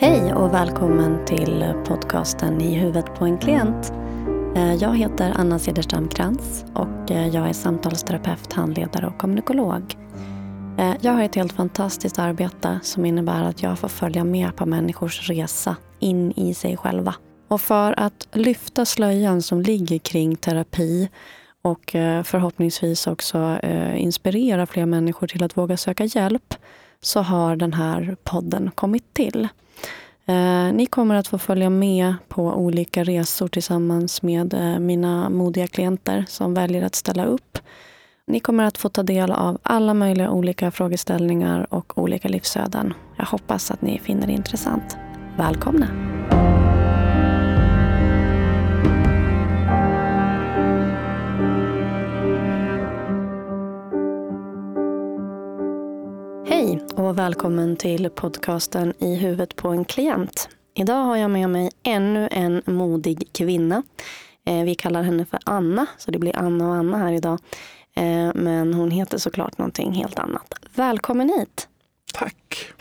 Hej och välkommen till podcasten I huvudet på en klient. Eh, jag heter Anna Cederstam Krantz och eh, jag är samtalsterapeut, handledare och kommunikolog. Eh, jag har ett helt fantastiskt arbete som innebär att jag får följa med på människors resa in i sig själva. Och för att lyfta slöjan som ligger kring terapi och förhoppningsvis också inspirera fler människor till att våga söka hjälp så har den här podden kommit till. Eh, ni kommer att få följa med på olika resor tillsammans med eh, mina modiga klienter som väljer att ställa upp. Ni kommer att få ta del av alla möjliga olika frågeställningar och olika livsöden. Jag hoppas att ni finner det intressant. Välkomna! Och välkommen till podcasten I huvudet på en klient. Idag har jag med mig ännu en modig kvinna. Eh, vi kallar henne för Anna, så det blir Anna och Anna här idag. Eh, men hon heter såklart någonting helt annat. Välkommen hit! Tack!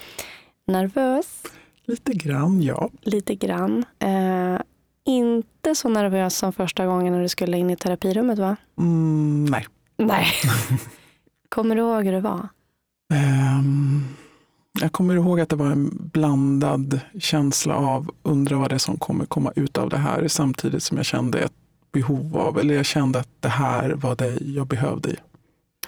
Nervös? Lite grann, ja. Lite grann. Eh, inte så nervös som första gången när du skulle in i terapirummet va? Mm, nej. Nej. Kommer du ihåg hur det var? Um, jag kommer ihåg att det var en blandad känsla av undra vad det är som kommer komma ut av det här samtidigt som jag kände ett behov av, eller jag kände att det här var det jag behövde.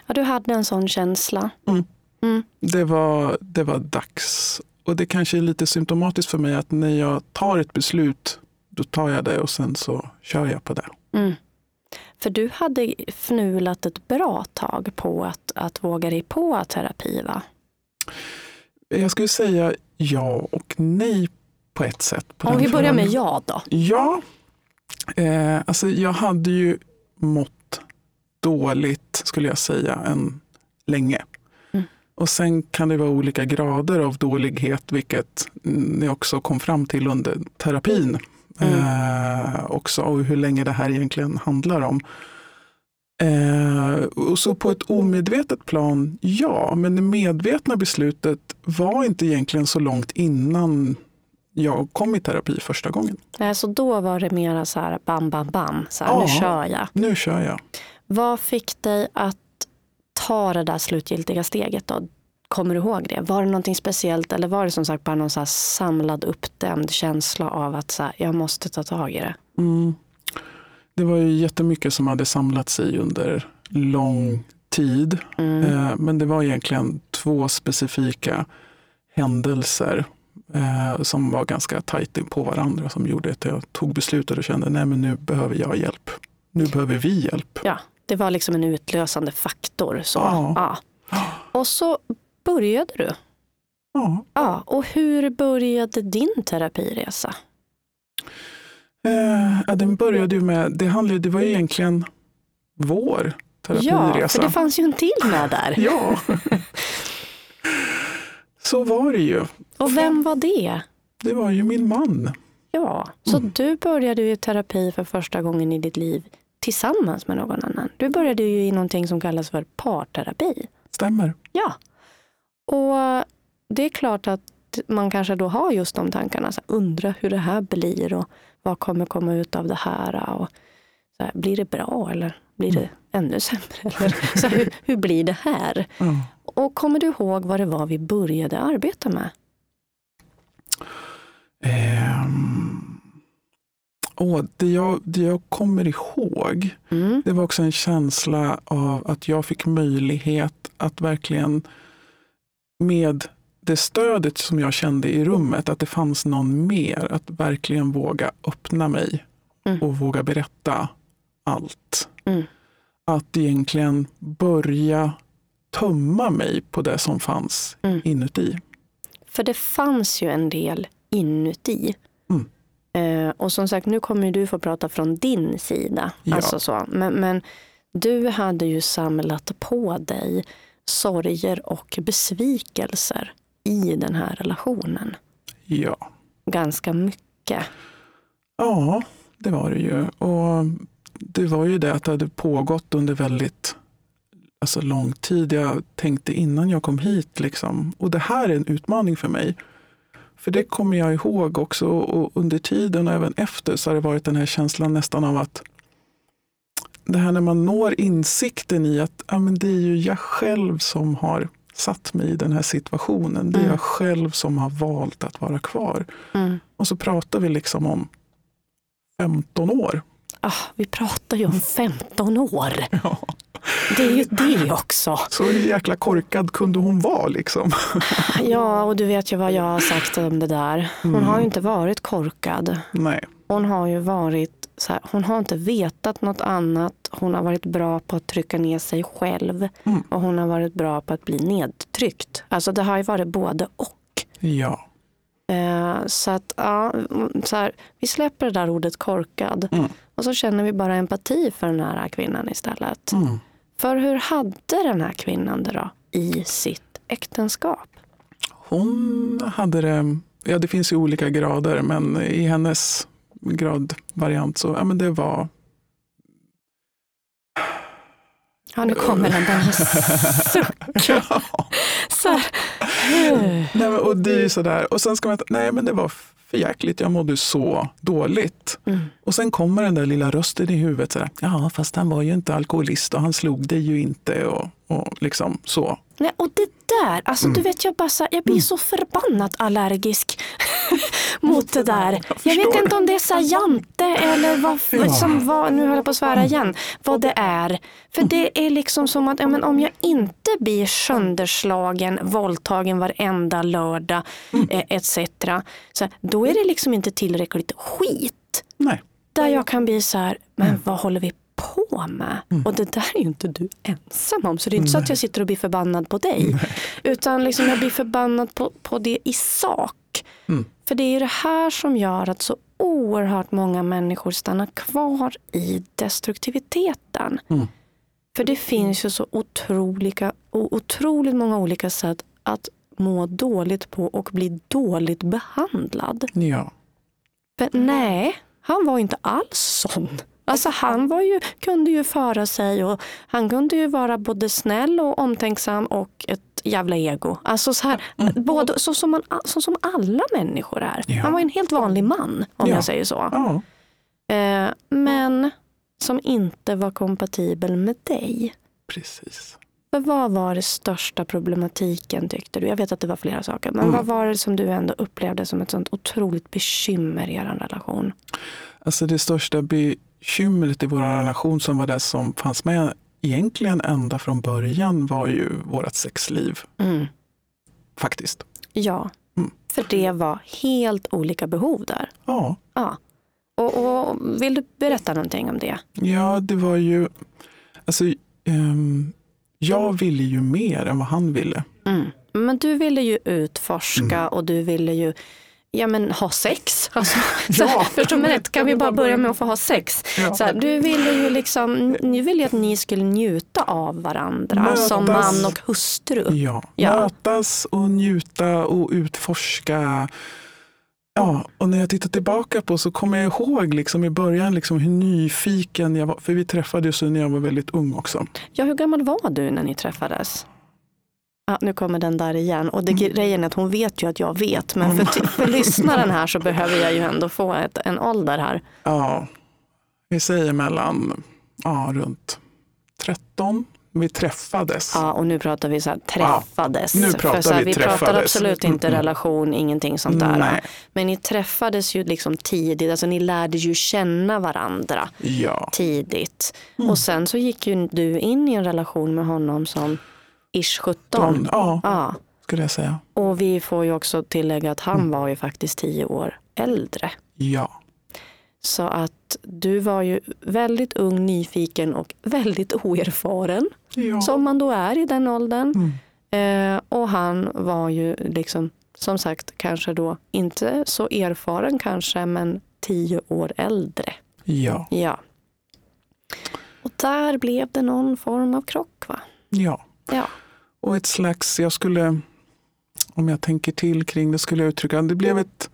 Ja, du hade en sån känsla. Mm. Mm. Det, var, det var dags. Och det kanske är lite symptomatiskt för mig att när jag tar ett beslut, då tar jag det och sen så kör jag på det. Mm. För du hade fnulat ett bra tag på att, att våga dig på terapi va? Jag skulle säga ja och nej på ett sätt. På Om vi börjar med ja då. Ja, eh, alltså jag hade ju mått dåligt skulle jag säga en länge. Mm. Och sen kan det vara olika grader av dålighet, vilket ni också kom fram till under terapin. Mm. Eh, också och hur länge det här egentligen handlar om. Eh, och så på ett omedvetet plan, ja, men det medvetna beslutet var inte egentligen så långt innan jag kom i terapi första gången. Nej, så då var det mera så här bam, bam, bam, så här, ja, nu kör jag. Nu kör jag. Vad fick dig att ta det där slutgiltiga steget då? Kommer du ihåg det? Var det någonting speciellt eller var det som sagt bara någon så samlad uppdämd känsla av att så här, jag måste ta tag i det? Mm. Det var ju jättemycket som hade samlat sig under lång tid. Mm. Eh, men det var egentligen två specifika händelser eh, som var ganska tajt på varandra som gjorde att jag tog beslutet och kände nej men nu behöver jag hjälp. Nu behöver vi hjälp. Ja, det var liksom en utlösande faktor. Så. Ja. ja. Och så började du. Ja. ja. Och hur började din terapiresa? Eh, den började ju med, det, handlade, det var egentligen vår terapiresa. Ja, för det fanns ju en till med där. ja, så var det ju. Och vem var det? Det var ju min man. Ja, så mm. du började ju terapi för första gången i ditt liv tillsammans med någon annan. Du började ju i någonting som kallas för parterapi. Stämmer. Ja. Och det är klart att man kanske då har just de tankarna. Så undra hur det här blir och vad kommer komma ut av det här? Och så här, blir det bra eller blir det mm. ännu sämre? Eller, så hur, hur blir det här? Mm. Och kommer du ihåg vad det var vi började arbeta med? Um, oh, det, jag, det jag kommer ihåg, mm. det var också en känsla av att jag fick möjlighet att verkligen med det stödet som jag kände i rummet, att det fanns någon mer, att verkligen våga öppna mig mm. och våga berätta allt. Mm. Att egentligen börja tömma mig på det som fanns mm. inuti. För det fanns ju en del inuti. Mm. Eh, och som sagt, nu kommer du få prata från din sida. Ja. Alltså så. Men, men du hade ju samlat på dig sorger och besvikelser i den här relationen. Ja. Ganska mycket. Ja, det var det ju. Och det var ju det att det hade pågått under väldigt alltså lång tid. Jag tänkte innan jag kom hit, liksom, och det här är en utmaning för mig. För det kommer jag ihåg också och under tiden och även efter så har det varit den här känslan nästan av att det här när man når insikten i att ja, men det är ju jag själv som har satt mig i den här situationen. Det är Mm. jag själv som har valt att vara kvar. Mm. Och så pratar vi liksom om 15 år. Ah, vi pratar ju om 15 år. Ja. Det är ju det också. Så jäkla korkad kunde hon vara liksom. Ja, och du vet ju vad jag har sagt om det där. Hon Mm. har ju inte varit korkad. Nej. Hon har ju varit här, hon har inte vetat något annat. Hon har varit bra på att trycka ner sig själv Mm. och hon har varit bra på att bli nedtryckt. Alltså det har ju varit både och. Ja. Eh, så att ja, så här, vi släpper det där ordet korkad Mm. och så känner vi bara empati för den här kvinnan istället. Mm. För hur hade den här kvinnan det då i sitt äktenskap? Hon hade det, ja det finns ju olika grader, men i hennes gradvariant så, ja men det var Ja, nu kommer den där sucken. Så här, Nej, men, och det är ju sådär. Och sen ska man, nej men det var för jäkligt, jag mådde så dåligt. mm. Och sen kommer den där lilla rösten i huvudet. Sådär, ja, fast han var ju inte alkoholist och han slog dig ju inte. Och, och liksom så. Nej, och det där, alltså Mm. du vet jag bara så, jag blir så förbannat allergisk mot det där. Jag vet förstår. inte om det är så jante eller vad, Ja. som vad, nu höll jag på att svära igen, vad det är. För det är liksom som att ja, men om jag inte blir sönderslagen, våldtagen varenda lördag eh, etc. Så, då är det liksom inte tillräckligt skit. Nej. Där jag kan bli så här, men vad håller vi på med? Och det där är ju inte du ensam om. Så det är inte så att jag sitter och blir förbannad på dig. Utan liksom jag blir förbannad på, på det i sak. Mm. För det är ju det här som gör att så oerhört många människor stannar kvar i destruktiviteten. Mm. För det finns ju så otroliga, otroligt många olika sätt att må dåligt på och bli dåligt behandlad. Ja. Men nej, han var inte alls sån. Alltså han var ju, kunde ju föra sig och han kunde ju vara både snäll och omtänksam och ett jävla ego. Alltså så, här, både, så, som man, så som alla människor är. Ja. Han var en helt vanlig man om Ja. jag säger så. ja. Eh, men som inte var kompatibel med dig. Precis. För vad var det största problematiken tyckte du? Jag vet att det var flera saker. Men Mm. vad var det som du ändå upplevde som ett sånt otroligt bekymmer i er relation? Alltså det största bekymret i vår relation som var det som fanns med egentligen ända från början var ju vårt sexliv. Mm. Faktiskt. Ja, Mm. för det var helt olika behov där. Ja. Ja. Och, och Vill du berätta någonting om det? Ja, det var ju... Alltså, ehm, jag ville ju mer än vad han ville. Mm. Men du ville ju utforska Mm. och du ville ju ja, men, ha sex. Alltså, så, Ja. Förstår du mig rätt? Kan vi bara börja med att få ha sex? Ja. Så här, du ville ju liksom, ni ville att ni skulle njuta av varandra Mötas. som man och hustru. Ja. Ja. Mötas och njuta och utforska. Ja, och när jag tittar tillbaka på så kommer jag ihåg liksom i början liksom hur nyfiken jag var. För vi träffades ju när jag var väldigt ung också. Ja, hur gammal var du när ni träffades? Ja, nu kommer den där igen. Och det, Mm. grejen är att hon vet ju att jag vet. Men för, ty- för lyssnaren här så behöver jag ju ändå få ett, en ålder här. Ja, vi säger mellan ja, runt 13. Vi träffades. Ja, och nu pratar vi så här, träffades. nu pratar för så här, vi vi pratar träffades. absolut inte Mm, mm. relation, ingenting sånt där. Nej. Men ni träffades ju liksom tidigt, alltså ni lärde ju känna varandra Ja, tidigt. Mm. Och sen så gick ju du in i en relation med honom som ish 17. ja, Ja. skulle jag säga. Och vi får ju också tillägga att han var ju faktiskt tio år äldre. Ja, Så att du var ju väldigt ung, nyfiken och väldigt oerfaren. Ja. Som man då är i den åldern. Mm. Eh, och han var ju liksom, som sagt, kanske då inte så erfaren kanske, men tio år äldre. ja, Ja. Och där blev det någon form av krock va? ja. Ja. Och ett slags, jag skulle, om jag tänker till kring det, skulle jag uttrycka, det blev ett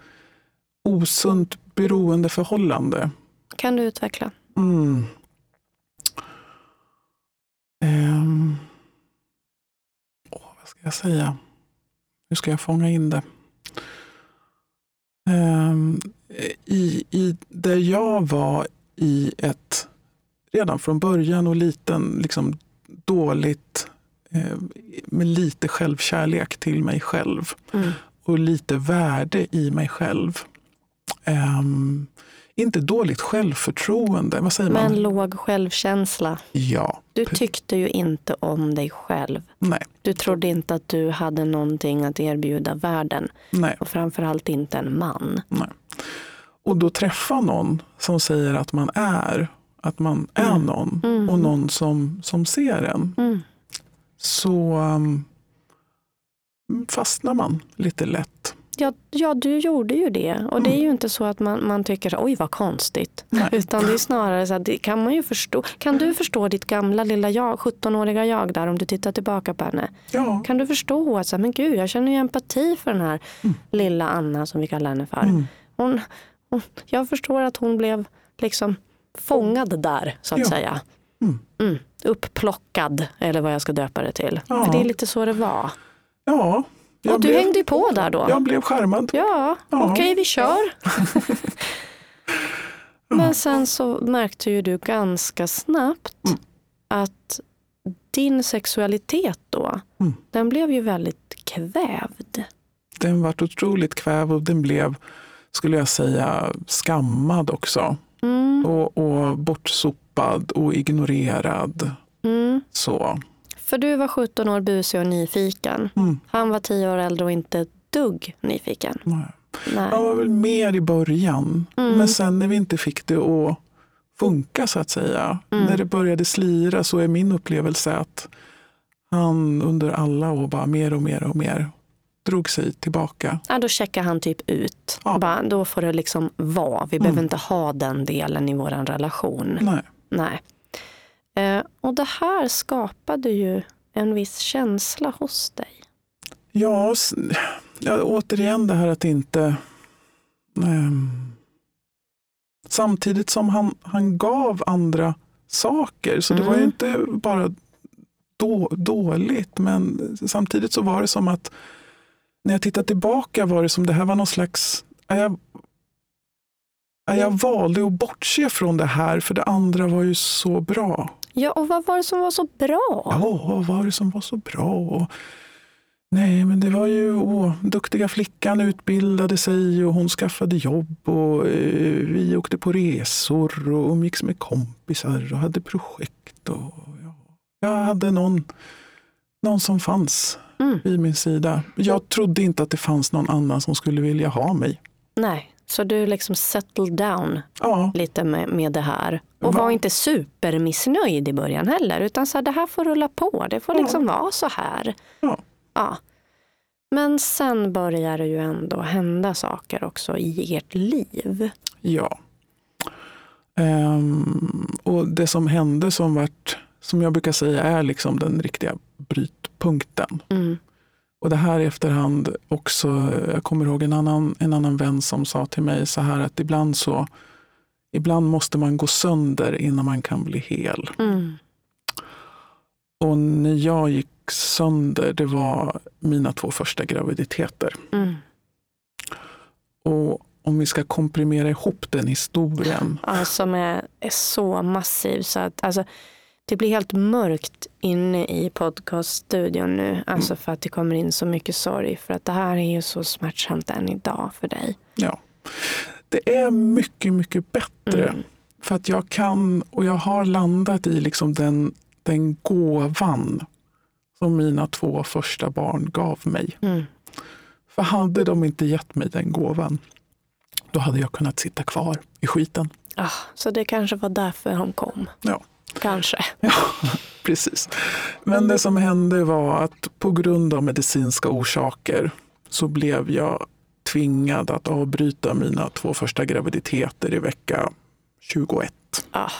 osunt beroendeförhållande. Kan du utveckla? Mm. Ehm. Åh, vad ska jag säga? Hur ska jag fånga in det? Um, i, i, där jag var i ett, redan från början och liten, liksom dåligt, eh, med lite självkärlek till mig själv. Mm. Och lite värde i mig själv. Um, inte dåligt självförtroende. Vad säger Men man? låg självkänsla. Ja. Du tyckte ju inte om dig själv. Nej. Du trodde inte att du hade någonting att erbjuda världen. Nej. Och framförallt inte en man. Nej. Och då träffa någon som säger att man är, att man är mm. någon mm. och någon som, som ser en. Mm. Så um, fastnar man lite lätt. Ja, ja, du gjorde ju det. Och det är ju mm. inte så att man, man tycker oj vad konstigt. Nej. Utan det är snarare så att det kan man ju förstå. Kan du förstå ditt gamla lilla jag, 17-åriga jag där om du tittar tillbaka på henne? Ja. Kan du förstå att så, men gud, jag känner ju empati för den här mm. lilla Anna som vi kallar henne för. Mm. Hon, hon, jag förstår att hon blev liksom fångad där så att ja. säga. Mm. mm. Upplockad eller vad jag ska döpa det till. Ja. För det är lite så det var. Ja, jag och du blev, hängde på där då. Jag blev skärmad. Ja, ja. okej okay, vi kör. Men sen så märkte ju du ganska snabbt mm. att din sexualitet då, mm. den blev ju väldigt kvävd. Den var otroligt kvävd och den blev, skulle jag säga, skammad också. Mm. Och, och bortsopad och ignorerad. Mm. Så. För du var 17 år busig och nyfiken. Mm. Han var 10 år äldre och inte ett dugg nyfiken. Nej. Nej. Han var väl mer i början. Mm. Men sen när vi inte fick det att funka så att säga. Mm. När det började slira så är min upplevelse att han under alla år bara mer och mer och mer drog sig tillbaka. Ja, då checkar han typ ut. Ja. Bara, då får det liksom vara. Vi behöver mm. inte ha den delen i vår relation. Nej. Nej. Eh, och det här skapade ju en viss känsla hos dig. Ja, ja återigen det här att inte... Eh, samtidigt som han, han gav andra saker. Så det var ju mm. inte bara då, dåligt. Men samtidigt så var det som att när jag tittar tillbaka var det som det här var någon slags... Jag, jag valde att bortse från det här för det andra var ju så bra. Ja, och vad var det som var så bra? Ja, vad var det som var så bra? Och, nej, men det var ju åh, duktiga flickan utbildade sig och hon skaffade jobb och eh, vi åkte på resor och umgicks med kompisar och hade projekt. Och, ja, jag hade någon, någon som fanns mm. vid min sida. Jag trodde inte att det fanns någon annan som skulle vilja ha mig. Nej. Så du liksom settled down ja. lite med, med det här. Och Va? var inte supermissnöjd i början heller. Utan så här, det här får rulla på. Det får ja. liksom vara så här. Ja. ja. Men sen börjar det ju ändå hända saker också i ert liv. Ja. Um, och det som hände som vart, som jag brukar säga är liksom den riktiga brytpunkten. Mm. Och det här i efterhand också, jag kommer ihåg en annan, en annan vän som sa till mig så här att ibland så Ibland måste man gå sönder innan man kan bli hel. Mm. Och när jag gick sönder, det var mina två första graviditeter. Mm. Och om vi ska komprimera ihop den historien. Ja, som är, är så massiv så att alltså, det blir helt mörkt inne i podcaststudion nu. Alltså mm. för att det kommer in så mycket sorg. För att det här är ju så smärtsamt än idag för dig. Ja. Det är mycket, mycket bättre. Mm. För att jag kan och jag har landat i liksom den, den gåvan som mina två första barn gav mig. Mm. För hade de inte gett mig den gåvan, då hade jag kunnat sitta kvar i skiten. Ah, så det kanske var därför de kom? Ja. Kanske. Ja, precis. Men det som hände var att på grund av medicinska orsaker så blev jag tvingad att avbryta mina två första graviditeter i vecka 21. Ah.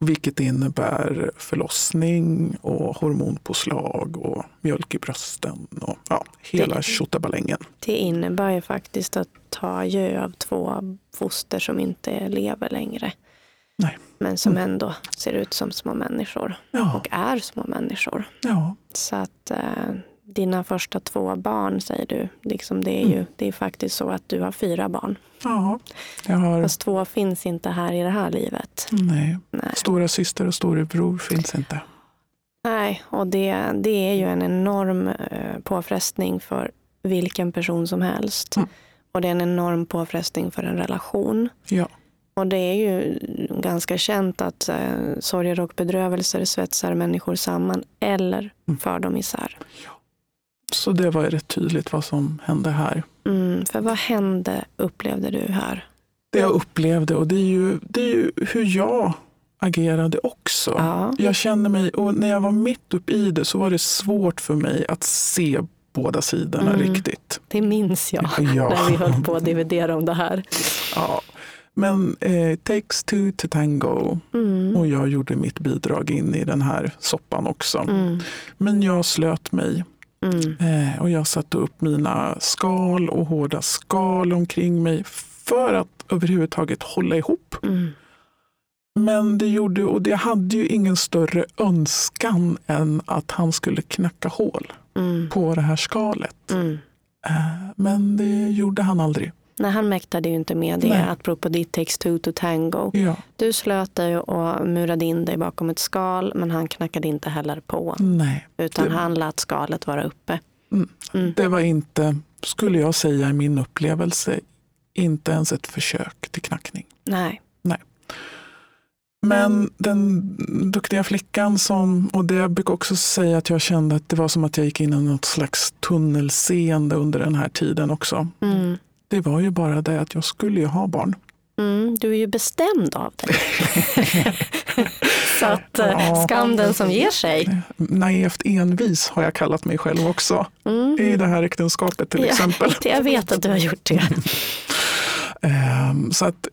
Vilket innebär förlossning och hormonpåslag och mjölk i brösten och ja, hela tjottabalängen. Det innebär ju faktiskt att ta djö av två foster som inte lever längre. Nej. Men som mm. ändå ser ut som små människor ja. och är små människor. Ja. Så att eh, Dina första två barn säger du. Liksom det, är ju, det är faktiskt så att du har fyra barn. Ja, jag har... Fast två finns inte här i det här livet. Nej. Nej. Stora syster och storebror finns inte. Nej, och det, det är ju en enorm eh, påfrestning för vilken person som helst. Mm. Och det är en enorm påfrestning för en relation. Ja. Och det är ju ganska känt att eh, sorger och bedrövelser svetsar människor samman eller Mm. för dem isär. Så det var rätt tydligt vad som hände här. Mm, för vad hände, upplevde du här? Det jag upplevde och det är ju, det är ju hur jag agerade också. Ja. Jag känner mig, och när jag var mitt upp i det så var det svårt för mig att se båda sidorna Mm. riktigt. Det minns jag Ja. när vi höll på att dividera om det här. Ja. Men eh, takes two to tango. Mm. Och jag gjorde mitt bidrag in i den här soppan också. Mm. Men jag slöt mig Mm. eh, och jag satte upp mina skal och hårda skal omkring mig för att överhuvudtaget hålla ihop. Mm. Men det gjorde, och det hade ju ingen större önskan än att han skulle knacka hål Mm. på det här skalet. Mm. Eh, Men det gjorde han aldrig. Nej, han mäktade ju inte med det, Nej. apropå ditt takes two to tango. Ja, Du slöt dig och murade in dig bakom ett skal, men han knackade inte heller på. nej. Utan Det- han lät skalet vara uppe. Mm. Mm. Det var inte, skulle jag säga i min upplevelse, inte ens ett försök till knackning. Nej. Men den duktiga flickan som, och det jag brukar också säga att jag kände att det var som att jag gick in i något slags tunnelseende under den här tiden också. Mm. Det var ju bara det att jag skulle ju ha barn. Mm, du är ju bestämd av dig. Så att eh, Ja. skam den som ger sig. Naivt envis har jag kallat mig själv också. Mm. I det här äktenskapet till Ja. exempel. Jag vet att du har gjort det. Ehm, Så att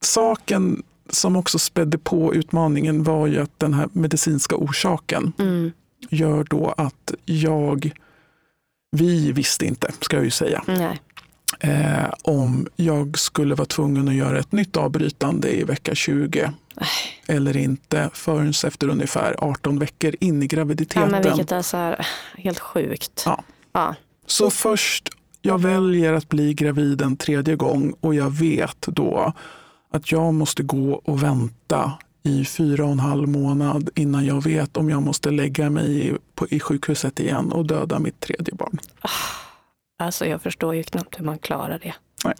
saken som också spädde på utmaningen var ju att den här medicinska orsaken Mm. gör då att jag, vi visste inte, ska jag ju säga, Nej. Eh, om jag skulle vara tvungen att göra ett nytt avbrytande i vecka 20 eller inte förrän efter ungefär 18 veckor in i Ja, graviditeten. men vilket är så här, helt sjukt. Ja. Ja. Så först, jag väljer att bli gravid en tredje gång och jag vet då att jag måste gå och vänta i fyra och en halv månad innan jag vet om jag måste lägga mig i, på, i sjukhuset igen och döda mitt tredje barn. Alltså jag förstår ju knappt hur man klarar det. Nej.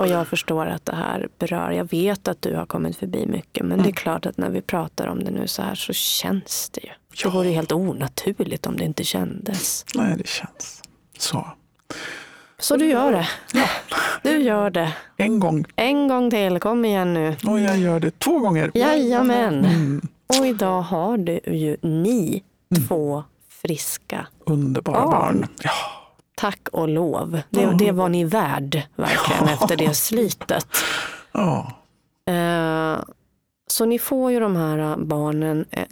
Och jag förstår att det här berör. Jag vet att du har kommit förbi mycket. Men det är Mm. klart att när vi pratar om det nu så här så känns det ju. Ja. Det vore helt onaturligt om det inte kändes. Nej, det känns så. Så du gör det. Du gör det. En gång En gång till. Kom igen nu. och jag gör det två gånger. Jajamän. Mm, Och idag har du ju ni två friska underbara Barn. barn. Ja, Tack och lov. Det, Ja. det var ni värd verkligen efter det slitet. ja. Eh, så ni får ju de här eh, barnen eh,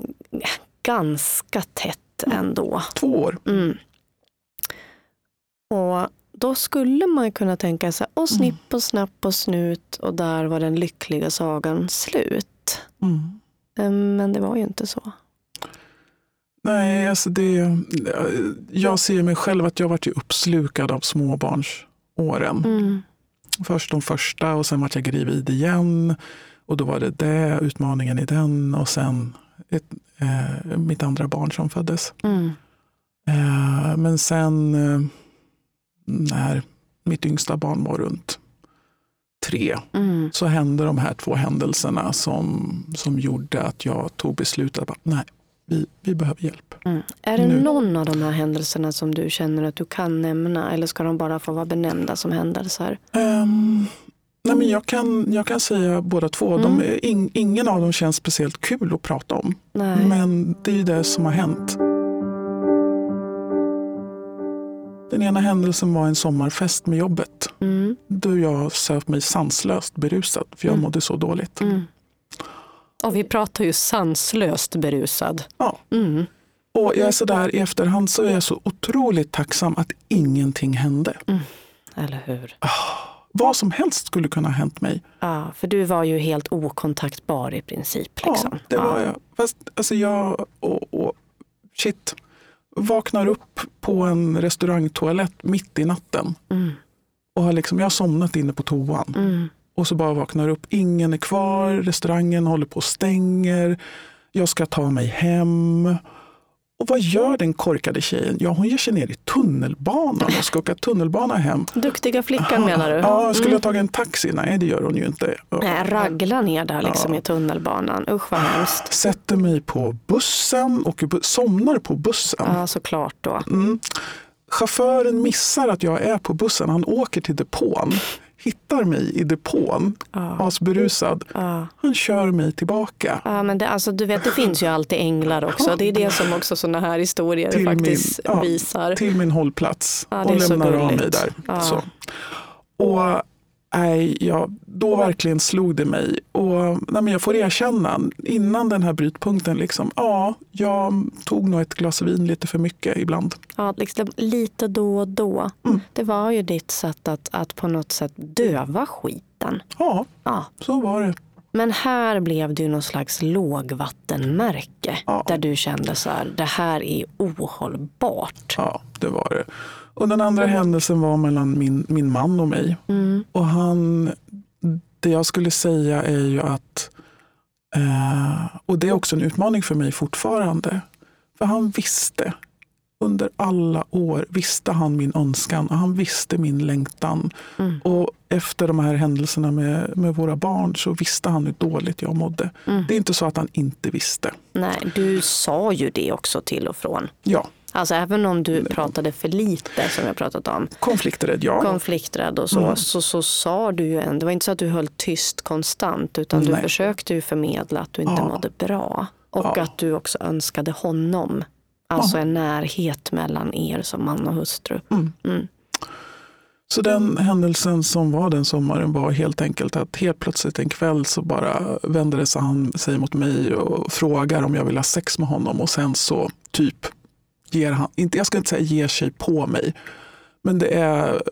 ganska tätt ändå. två år. Mm. Och då skulle man kunna tänka sig, och snipp och snapp och snut och där var den lyckliga sagan slut. Mm. Men det var ju inte så. Nej, alltså det, jag ser mig själv att jag varit uppslukad av småbarnsåren. Mm. Först de första och sen vart jag gravid igen. Och då var det det, utmaningen i den och sen ett, eh, mitt andra barn som föddes. Mm. Eh, men sen eh, när mitt yngsta barn var runt tre Mm. så hände de här två händelserna som, som gjorde att jag tog beslutet att nej, vi, vi behöver hjälp. Mm. Är det Nu. någon av de här händelserna som du känner att du kan nämna eller ska de bara få vara benämnda som händelser? Ehm, nej men jag, kan, jag kan säga båda två. De, Mm. är in, ingen av dem känns speciellt kul att prata om. Nej. Men det är ju det som har hänt. Den ena händelsen var en sommarfest med jobbet. Mm. Då jag söp mig sanslöst berusad för jag Mm. mådde så dåligt. Mm. Och vi pratar ju sanslöst berusad. Ja. Mm. Och jag är så där i efterhand så är jag så otroligt tacksam att ingenting hände. Eller hur? Vad som helst skulle kunna ha hänt mig. Ja, för du var ju helt okontaktbar i princip. Liksom. Ja, det var jag. Fast alltså jag, och, och shit. vaknar upp på en restaurangtoalett mitt i natten. Mm. Och har liksom, jag har somnat inne på toan. Och så bara vaknar upp. Ingen är kvar, restaurangen håller på och stänger. Jag ska ta mig hem. Och vad gör den korkade tjejen? Ja, hon ger sig ner i tunnelbanan och ska åka tunnelbana hem. Duktiga flickan menar du? Ja, skulle Mm. jag tagit en taxi? Nej, det gör hon ju inte. Nej, ragla ner där liksom Ja. i tunnelbanan. Usch vad hemskt. Sätter mig på bussen och somnar på bussen. Ja, såklart då. Mm. Chauffören missar att jag är på bussen. Han åker till depån, hittar mig i depån, Ja. asberusad. Ja. Han kör mig tillbaka. Ja, men det, alltså, du vet, det finns ju alltid änglar också. Det är det som också sådana här historier Till faktiskt min- ja, visar. till min hållplats Ja, och lämnar av mig där. Ja. Så. Och nej, ja, då verkligen slog det mig. Och, nej, men jag får erkänna, innan den här brytpunkten, liksom, ja, jag tog nog ett glas vin lite för mycket ibland. Ja, liksom, lite då och då. Mm. Det var ju ditt sätt att, att på något sätt döva skiten. Ja, Ja. så var det. Men här blev det ju någon slags lågvattenmärke. Ja. Där du kände så här, det här är ohållbart. Ja, det var det. Och den andra händelsen var mellan min, min man och mig. Mm. Och han, det jag skulle säga är ju att, eh, och det är också en utmaning för mig fortfarande, för han visste under alla år visste han min önskan och han visste min längtan. Mm. Och efter de här händelserna med, med våra barn så visste han hur dåligt jag mådde. Mm. Det är inte så att han inte visste. Nej, du sa ju det också till och från. Ja, Alltså även om du pratade för lite som jag pratat om, konflikträdd, ja. konflikträdd och så, Mm. så, så sa du ju en, det var inte så att du höll tyst konstant utan du Nej. försökte ju förmedla att du inte Ja. mådde bra. Och Ja. att du också önskade honom. Alltså en närhet mellan er som man och hustru. Mm. Mm. Så den händelsen som var den sommaren var helt enkelt att helt plötsligt en kväll så bara vände sig han sig mot mig och frågar om jag vill ha sex med honom och sen så typ ger han, inte, jag ska inte säga ger sig på mig, men det är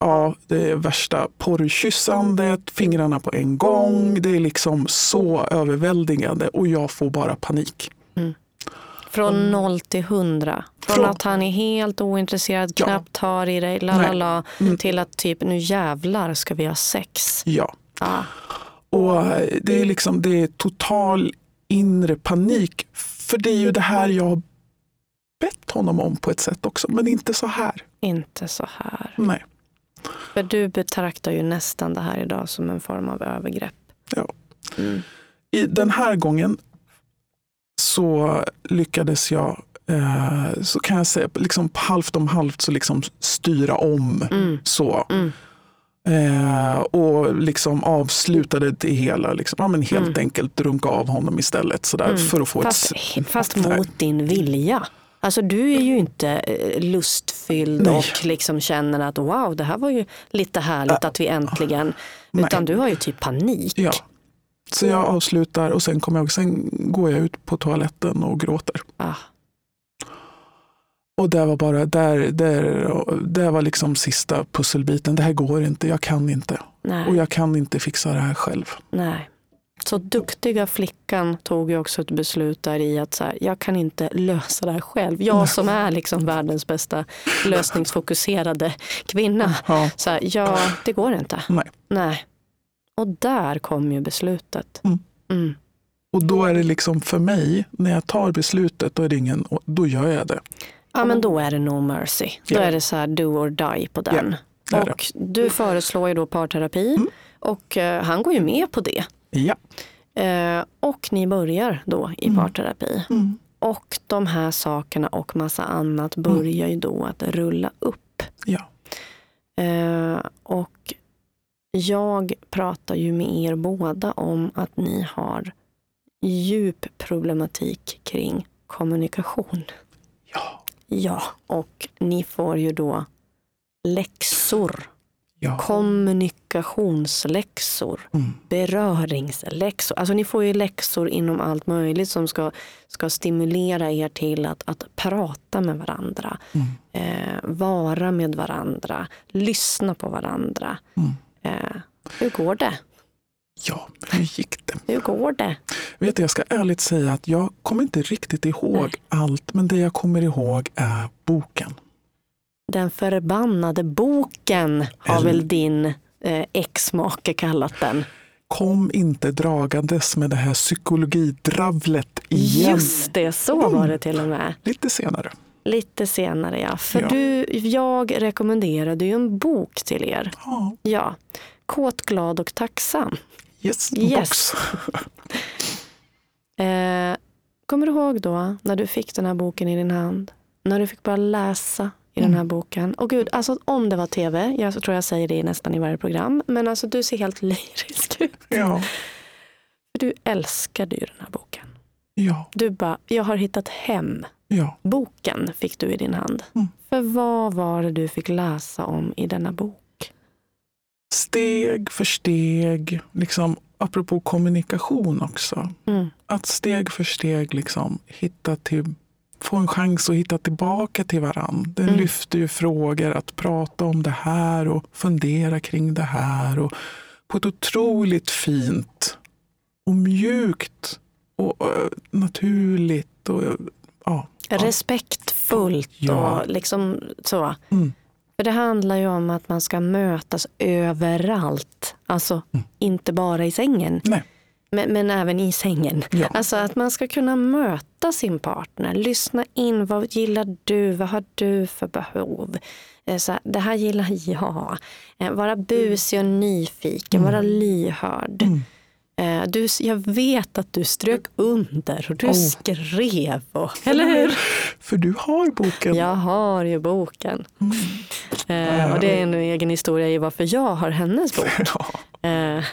Ja, det är värsta porrkyssandet, fingrarna på en gång. Det är liksom så överväldigande och jag får bara panik. Från noll till hundra. Från, Från- att han är helt ointresserad, Ja. knappt tar i dig, la la Nej. la, Mm. till att typ nu jävlar ska vi ha sex. Ja, Ja. Och det är liksom det är total inre panik. För det är ju det här jag bett honom om på ett sätt också. Men inte så här. Inte så här. Nej. För du betraktar ju nästan det här idag som en form av övergrepp. Ja. Mm. I den här gången så lyckades jag, eh, så kan jag säga, liksom halvt om halvt så liksom styra om. Mm. så. Mm. Eh, och liksom avslutade det hela. Liksom, ja, men helt Mm. enkelt runka av honom istället. Sådär, Mm. för att få Fast, ett, fast mot din vilja. Alltså du är ju inte eh, lustfylld Nej. och liksom känner att wow, det här var ju lite härligt att vi äntligen. Nej. Utan du har ju typ panik. Ja. Så jag avslutar och sen, kommer jag, sen går jag ut på toaletten och gråter. Ah, Och det var bara där, där, det var liksom sista pusselbiten. Det här går inte, jag kan inte. nej, Och jag kan inte fixa det här själv. nej. Så duktiga flickan tog ju också ett beslut där i att så här, jag kan inte lösa det här själv. Jag som är liksom världens bästa lösningsfokuserade kvinna. Ja, Så här, ja, det går inte. nej. Nej. Och där kom ju beslutet. Mm. Mm. Och då är det liksom för mig, när jag tar beslutet, då, är det ingen, då gör jag det. Ja men då är det no mercy. Då Ja. är det så här do or die på den. det. och du föreslår ju då parterapi Mm. och eh, han går ju med på det. Ja. Eh, och ni börjar då i Mm. parterapi. Mm. Och de här sakerna och massa annat börjar ju då att rulla upp. Ja. Eh, och jag pratar ju med er båda om att ni har djup problematik kring kommunikation. Ja. Ja, och ni får ju då läxor. Ja. Kommunikationsläxor, Mm. beröringsläxor. Alltså ni får ju läxor inom allt möjligt som ska, ska stimulera er till att, att prata med varandra. Mm. Eh, vara med varandra, lyssna på varandra. Mm. Eh, hur går det? Ja, hur gick det? Hur går det? Vet du, jag ska ärligt säga att jag kommer inte riktigt ihåg Nej. allt, men det jag kommer ihåg är boken. Den förbannade boken har Eller... väl din eh, ex-make kallat den. Kom inte dragandes med det här psykologidravlet igen. Just det, så var mm. det till och med. Lite senare. Lite senare ja. För ja. Du, jag rekommenderade ju en bok till er. Ja. ja. Kåt, glad och tacksam. Yes, yes. eh, kommer du ihåg då när du fick den här boken i din hand? När du fick börja läsa i mm. den här boken. Och gud, alltså om det var tv, jag tror jag säger det nästan i varje program, men alltså du ser helt lyrisk ut. Ja. Du älskade ju den här boken. Ja. Du bara, jag har hittat hem. Ja. Boken fick du i din hand. Mm. För vad var det du fick läsa om i denna bok? Steg för steg, liksom, apropå kommunikation också. Mm. Att steg för steg liksom hitta till få en chans att hitta tillbaka till varandra. Den mm. lyfter ju frågor att prata om det här och fundera kring det här. Och på ett otroligt fint och mjukt och uh, naturligt. Och, uh, ja. Respektfullt ja. och liksom så. Mm. För det handlar ju om att man ska mötas överallt. Alltså mm. inte bara i sängen. Nej. Men, men, även i sängen. Ja. Alltså att man ska kunna möta sin partner, lyssna in. Vad gillar du? Vad har du för behov? Eh, så här, det här gillar jag. Eh, vara busig och nyfiken, mm. vara lyhörd. Mm. Eh, du, jag vet att du strök under och du oh. skrev. Och, eller hur? För du har boken. Jag har ju boken. Mm. Eh, och det är en egen historia i varför jag har hennes bok. Ja. Eh,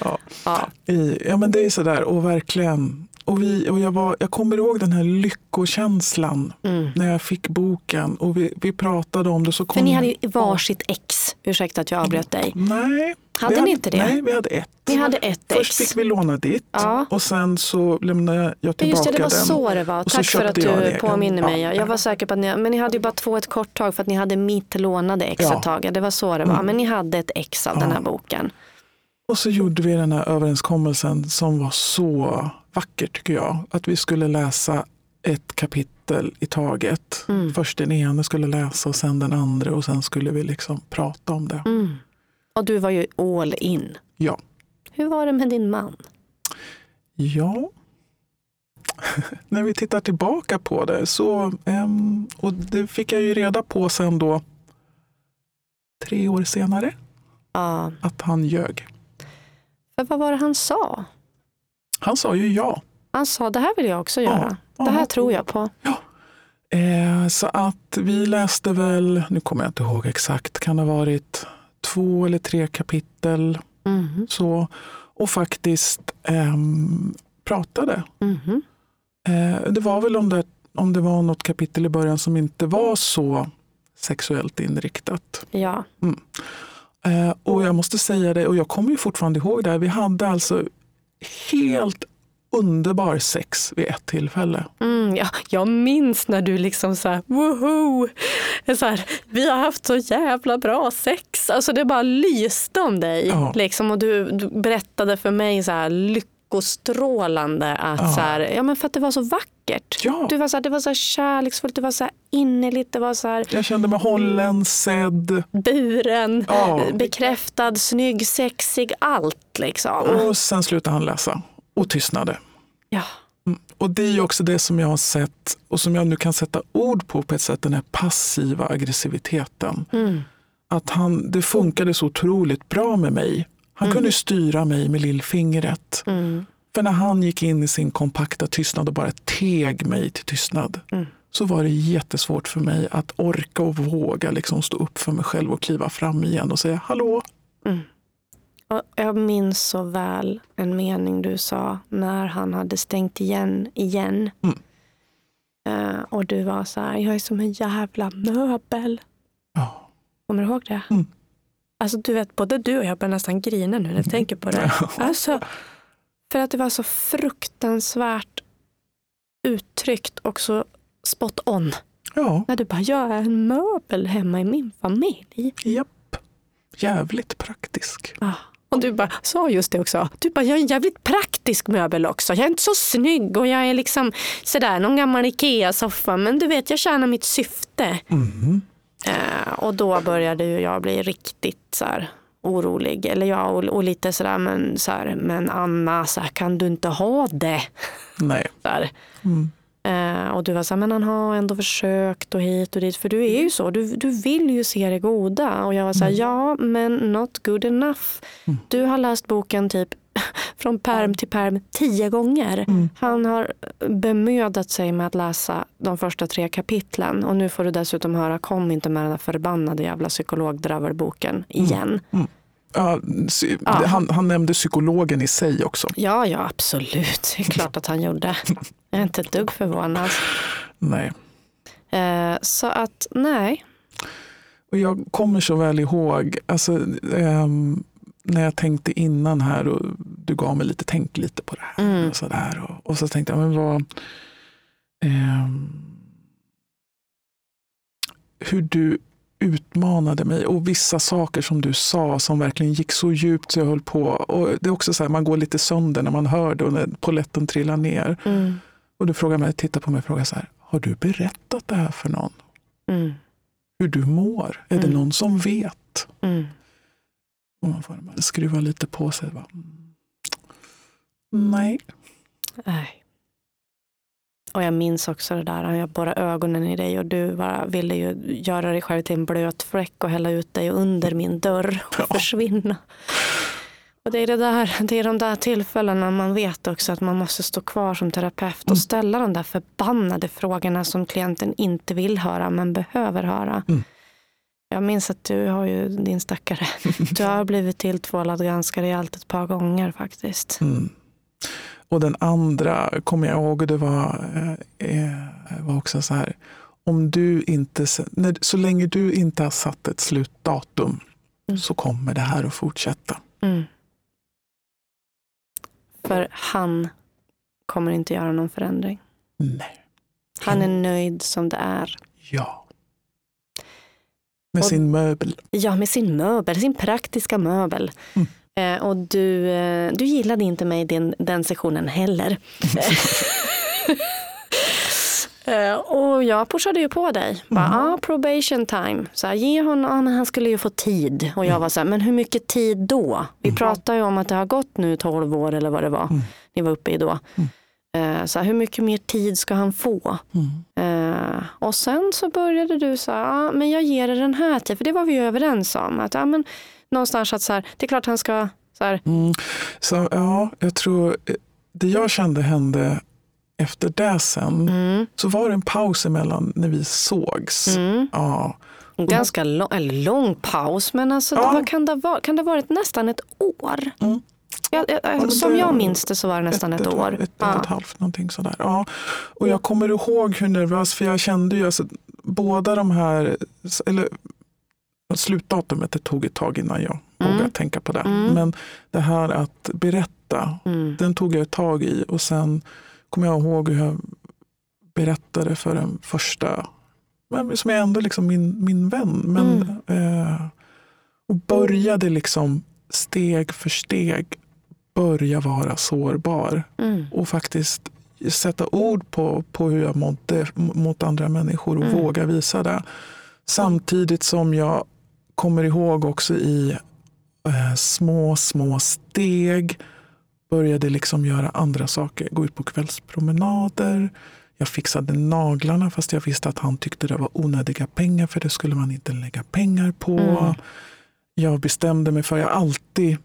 ja. Ja. I, ja men det är sådär och verkligen. Och, vi, och jag, var, jag kommer ihåg den här lyckokänslan mm. när jag fick boken och vi, vi pratade om det. Så kom För ni hade ju varsitt ex, ursäkta att jag avbröt dig. Nej. Hade ni hade, inte det? Nej, vi hade ett. Ni hade ett Först fick vi låna ditt ja. och sen så lämnade jag tillbaka Just det, det var den. så det var. Tack för att du påminner mig. Ja. Jag var säker på att ni, men ni hade ju bara två ett kort tag för att ni hade mitt lånade ex ja. ett tag. Det var så det var. Mm. Men ni hade ett ex av den här boken. Och så gjorde vi den här överenskommelsen som var så vacker tycker jag. Att vi skulle läsa ett kapitel i taget. Mm. Först den ena skulle läsa och sen den andra och sen skulle vi liksom prata om det. Mm. Och du var ju all in. Ja. Hur var det med din man? Ja, när vi tittar tillbaka på det så, um, och det fick jag ju reda på sen då tre år senare, uh. att han ljög. För vad var det han sa? Han sa ju ja. Han sa det här vill jag också göra. Ja, det här ja. tror jag på. Ja. Eh, så att vi läste väl, nu kommer jag inte ihåg exakt, kan det ha varit två eller tre kapitel. Mm. Så, och faktiskt eh, pratade. Mm. Eh, det var väl om det, om det var något kapitel i början som inte var så sexuellt inriktat. Ja. Mm. Eh, och jag måste säga det, och jag kommer ju fortfarande ihåg det, vi hade alltså helt underbar sex vid ett tillfälle. Mm, ja, jag minns när du liksom så här, woho! Så här, vi har haft så jävla bra sex. Alltså det bara lyste om dig. Ja. Liksom, och du, du, berättade för mig så här lyckostrålande att ja. så här, ja men för att det var så vackert. Ja. Du var så här, det var så kärleksfullt, det var så här innerligt. Det var så här, jag kände mig hållen, sedd. Buren, ja. bekräftad, snygg, sexig, allt liksom. Och sen slutade han läsa och tystnade. Ja. Mm. Och det är också det som jag har sett och som jag nu kan sätta ord på på ett sätt, den här passiva aggressiviteten. Mm. Att han, det funkade så otroligt bra med mig. Han mm. kunde styra mig med lillfingret. Mm. För när han gick in i sin kompakta tystnad och bara teg mig till tystnad mm. så var det jättesvårt för mig att orka och våga liksom stå upp för mig själv och kliva fram igen och säga hallå. Mm. Jag minns så väl en mening du sa när han hade stängt igen igen. Mm. Uh, och du var så här, jag är som en jävla möbel. Ja. Kommer du ihåg det? Mm. Alltså du vet, både du och jag börjar nästan grina nu när jag tänker på det. Alltså, för att det var så fruktansvärt uttryckt och så spot on. Ja. När du bara, jag är en möbel hemma i min familj. Japp. Jävligt praktisk. Ah. Och du bara sa just det också. Du bara, jag är en jävligt praktisk möbel också. Jag är inte så snygg och jag är liksom sådär någon gammal Ikea-soffa. Men du vet, jag tjänar mitt syfte. Mm. Eh, och då började ju jag bli riktigt så här, orolig. Eller ja, och, och lite sådär, men, så här, men Anna, så här, kan du inte ha det? Nej. Så. Mm. Eh, och du var så här, men han har ändå försökt och hit och dit. För du är ju så, du, du vill ju se det goda. Och jag var så här, ja men not good enough. Du har läst boken typ från perm till perm tio gånger. Han har bemödat sig med att läsa de första tre kapitlen. Och nu får du dessutom höra, kom inte med den där förbannade jävla psykologdravelboken igen. Ja, sy- Ja. Han, han nämnde psykologen i sig också. Ja, ja absolut. Det är klart att han gjorde. Jag är inte ett dugg förvånad. Nej. Eh, så att nej. Och jag kommer så väl ihåg, alltså, ehm, när jag tänkte innan här och du gav mig lite, tänk lite på det här. Mm. Och, så där, och, och så tänkte jag, men vad... ehm, hur du utmanade mig och vissa saker som du sa som verkligen gick så djupt så jag höll på. Och det är också så här, man går lite sönder när man hör det och när poletten trillar ner. Mm. Och du frågar mig, tittar på mig och frågar så här, har du berättat det här för någon? Mm. Hur du mår? Är det Mm. någon som vet? Mm. Och man får skruva lite på sig. Bara, mm. Nej. Nej. Och jag minns också det där, jag borrade ögonen i dig och du bara ville ju göra dig själv till en blöt fläck och hälla ut dig under min dörr och Ja. försvinna. Och det är, det, där, det är de där tillfällena man vet också att man måste stå kvar som terapeut och Mm. ställa de där förbannade frågorna som klienten inte vill höra men behöver höra. Mm. Jag minns att du har ju din stackare. Du har blivit tilltvålad ganska rejält ett par gånger faktiskt. Mm. Och den andra kommer jag ihåg, det var, eh, eh, var också så här. Om du inte, när, så länge du inte har satt ett slutdatum Mm. så kommer det här att fortsätta. Mm. För han kommer inte göra någon förändring. Nej. Han är nöjd som det är. Ja. Med Och- sin möbel. Ja, med sin möbel, sin praktiska möbel. Mm. Eh, och du, eh, du gillade inte mig den, den sessionen heller. Eh, och jag pushade ju på dig. Bara, Mm. ah, probation time. Så här, ge honom, ah, men han skulle ju få tid. Och jag var så här, men hur mycket tid då? Vi Mm. pratar ju om att det har gått nu 12 år eller vad det var. Mm. Ni var uppe i då. Eh, så här, hur mycket mer tid ska han få? Mm. Eh, och sen så började du här, ah, men jag ger det den här tiden. För det var vi ju överens om. Att, ah, men, någonstans att så här, det är klart han ska, så Mm. Så ja, jag tror det jag kände hände efter det sen, mm, så var det en paus emellan när vi sågs. mm, Ja, en ganska lång, eller lång paus. Men alltså, Ja. vad kan, det ha, kan det ha varit nästan ett år? Mm. Ja, ja, men som jag minns det så var det nästan ett, år. Ett, ett, ja. och ett halvt, någonting sådär. Ja. Och jag kommer ihåg hur nervös, för jag kände ju alltså, båda de här, eller slutdatumet, det tog ett tag innan jag Mm. vågade tänka på det. Mm. Men det här att berätta, Mm. den tog jag ett tag i och sen kommer jag ihåg hur jag berättade för den första, som är ändå liksom min, min vän. Men, eh, och började liksom steg för steg börja vara sårbar Mm. och faktiskt sätta ord på, på hur jag mådde mot andra människor och Mm. våga visa det. Samtidigt som jag kommer ihåg också i eh, små, små steg började liksom göra andra saker. Gå ut på kvällspromenader. Jag fixade naglarna fast jag visste att han tyckte det var onödiga pengar för det skulle man inte lägga pengar på. Mm. Jag bestämde mig för, jag alltid,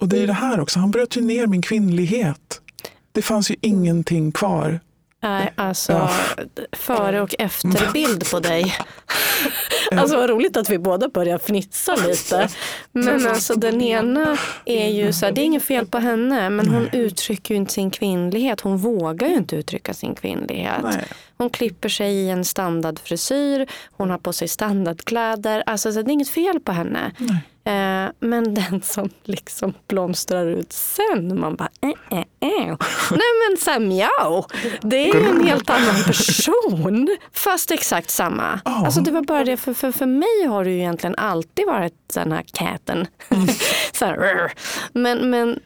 och det är det här också, han bröt ju ner min kvinnlighet. Det fanns ju ingenting kvar. Nej, alltså Ja. före och efterbild på dig. Alltså vad roligt att vi båda börjar fnitsa lite. Men alltså den ena är ju så här, det är inget fel på henne, men hon uttrycker ju inte sin kvinnlighet. Hon vågar ju inte uttrycka sin kvinnlighet. Nej. Hon klipper sig i en standardfrisyr, hon har på sig standardkläder. Alltså så det är inget fel på henne. Nej. Eh, men den som liksom blomstrar ut sen, man bara äh, äh, äh. Nej men här, mjau, det är en helt annan person. Fast exakt samma. Ja. Alltså det var bara det, för, för, för mig har det ju egentligen alltid varit den här katten. så här, men, men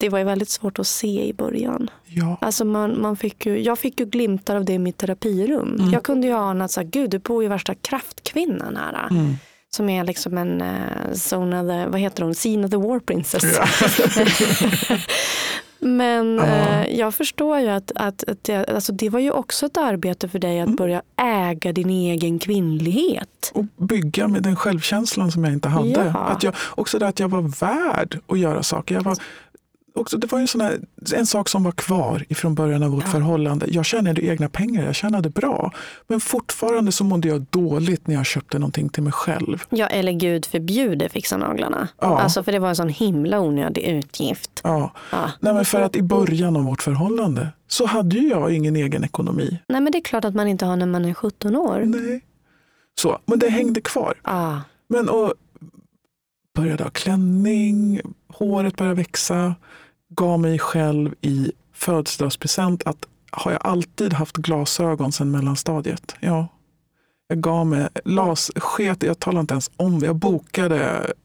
det var ju väldigt svårt att se i början. Ja. Alltså man, man fick ju, jag fick ju glimtar av det i mitt terapirum. Jag kunde ju ana att så här, gud, det bor ju värsta kraftkvinnan här. Mm. Som är liksom en uh, Zona the, vad heter hon, Sina the War Princess. Ja. Men Ja. eh, jag förstår ju att, att, att det, alltså det var ju också ett arbete för dig att börja äga din egen kvinnlighet. Och bygga med den självkänslan som jag inte hade. Ja. Att jag, också det att jag var värd att göra saker. Jag var, också, det var en, sån här, en sak som var kvar ifrån början av vårt Ja. förhållande. Jag tjänade egna pengar, jag tjänade bra. Men fortfarande så mådde jag dåligt när jag köpte någonting till mig själv. Ja, eller gud förbjude fixa naglarna. Ja. Alltså för det var en sån himla onödig utgift. Ja. Ja. Nej, men för att i början av vårt förhållande så hade ju jag ingen egen ekonomi. Nej men det är klart att man inte har när man är 17 år. Nej. Så, men det hängde kvar. Ah. Men och började ha klänning, håret började växa, gav mig själv i födelsedagspresent att har jag alltid haft glasögon sedan mellanstadiet? Ja. Jag gav mig, las, sket, jag talar inte ens om det, jag bokade,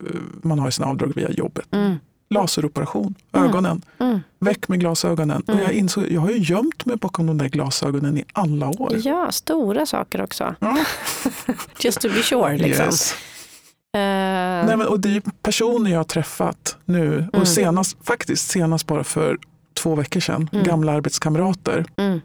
eh, man har ju sina avdrag via jobbet, Mm. laseroperation, Mm. ögonen, Mm. väck med glasögonen. Och Mm. jag insåg, jag har ju gömt mig bakom de där glasögonen i alla år. Ja, stora saker också. Ja. Just to be sure. Liksom. Yes. Eh, Nej, men, och det är personer jag har träffat nu Mm. och senast, faktiskt senast bara för två veckor sedan, Mm. gamla arbetskamrater. mm.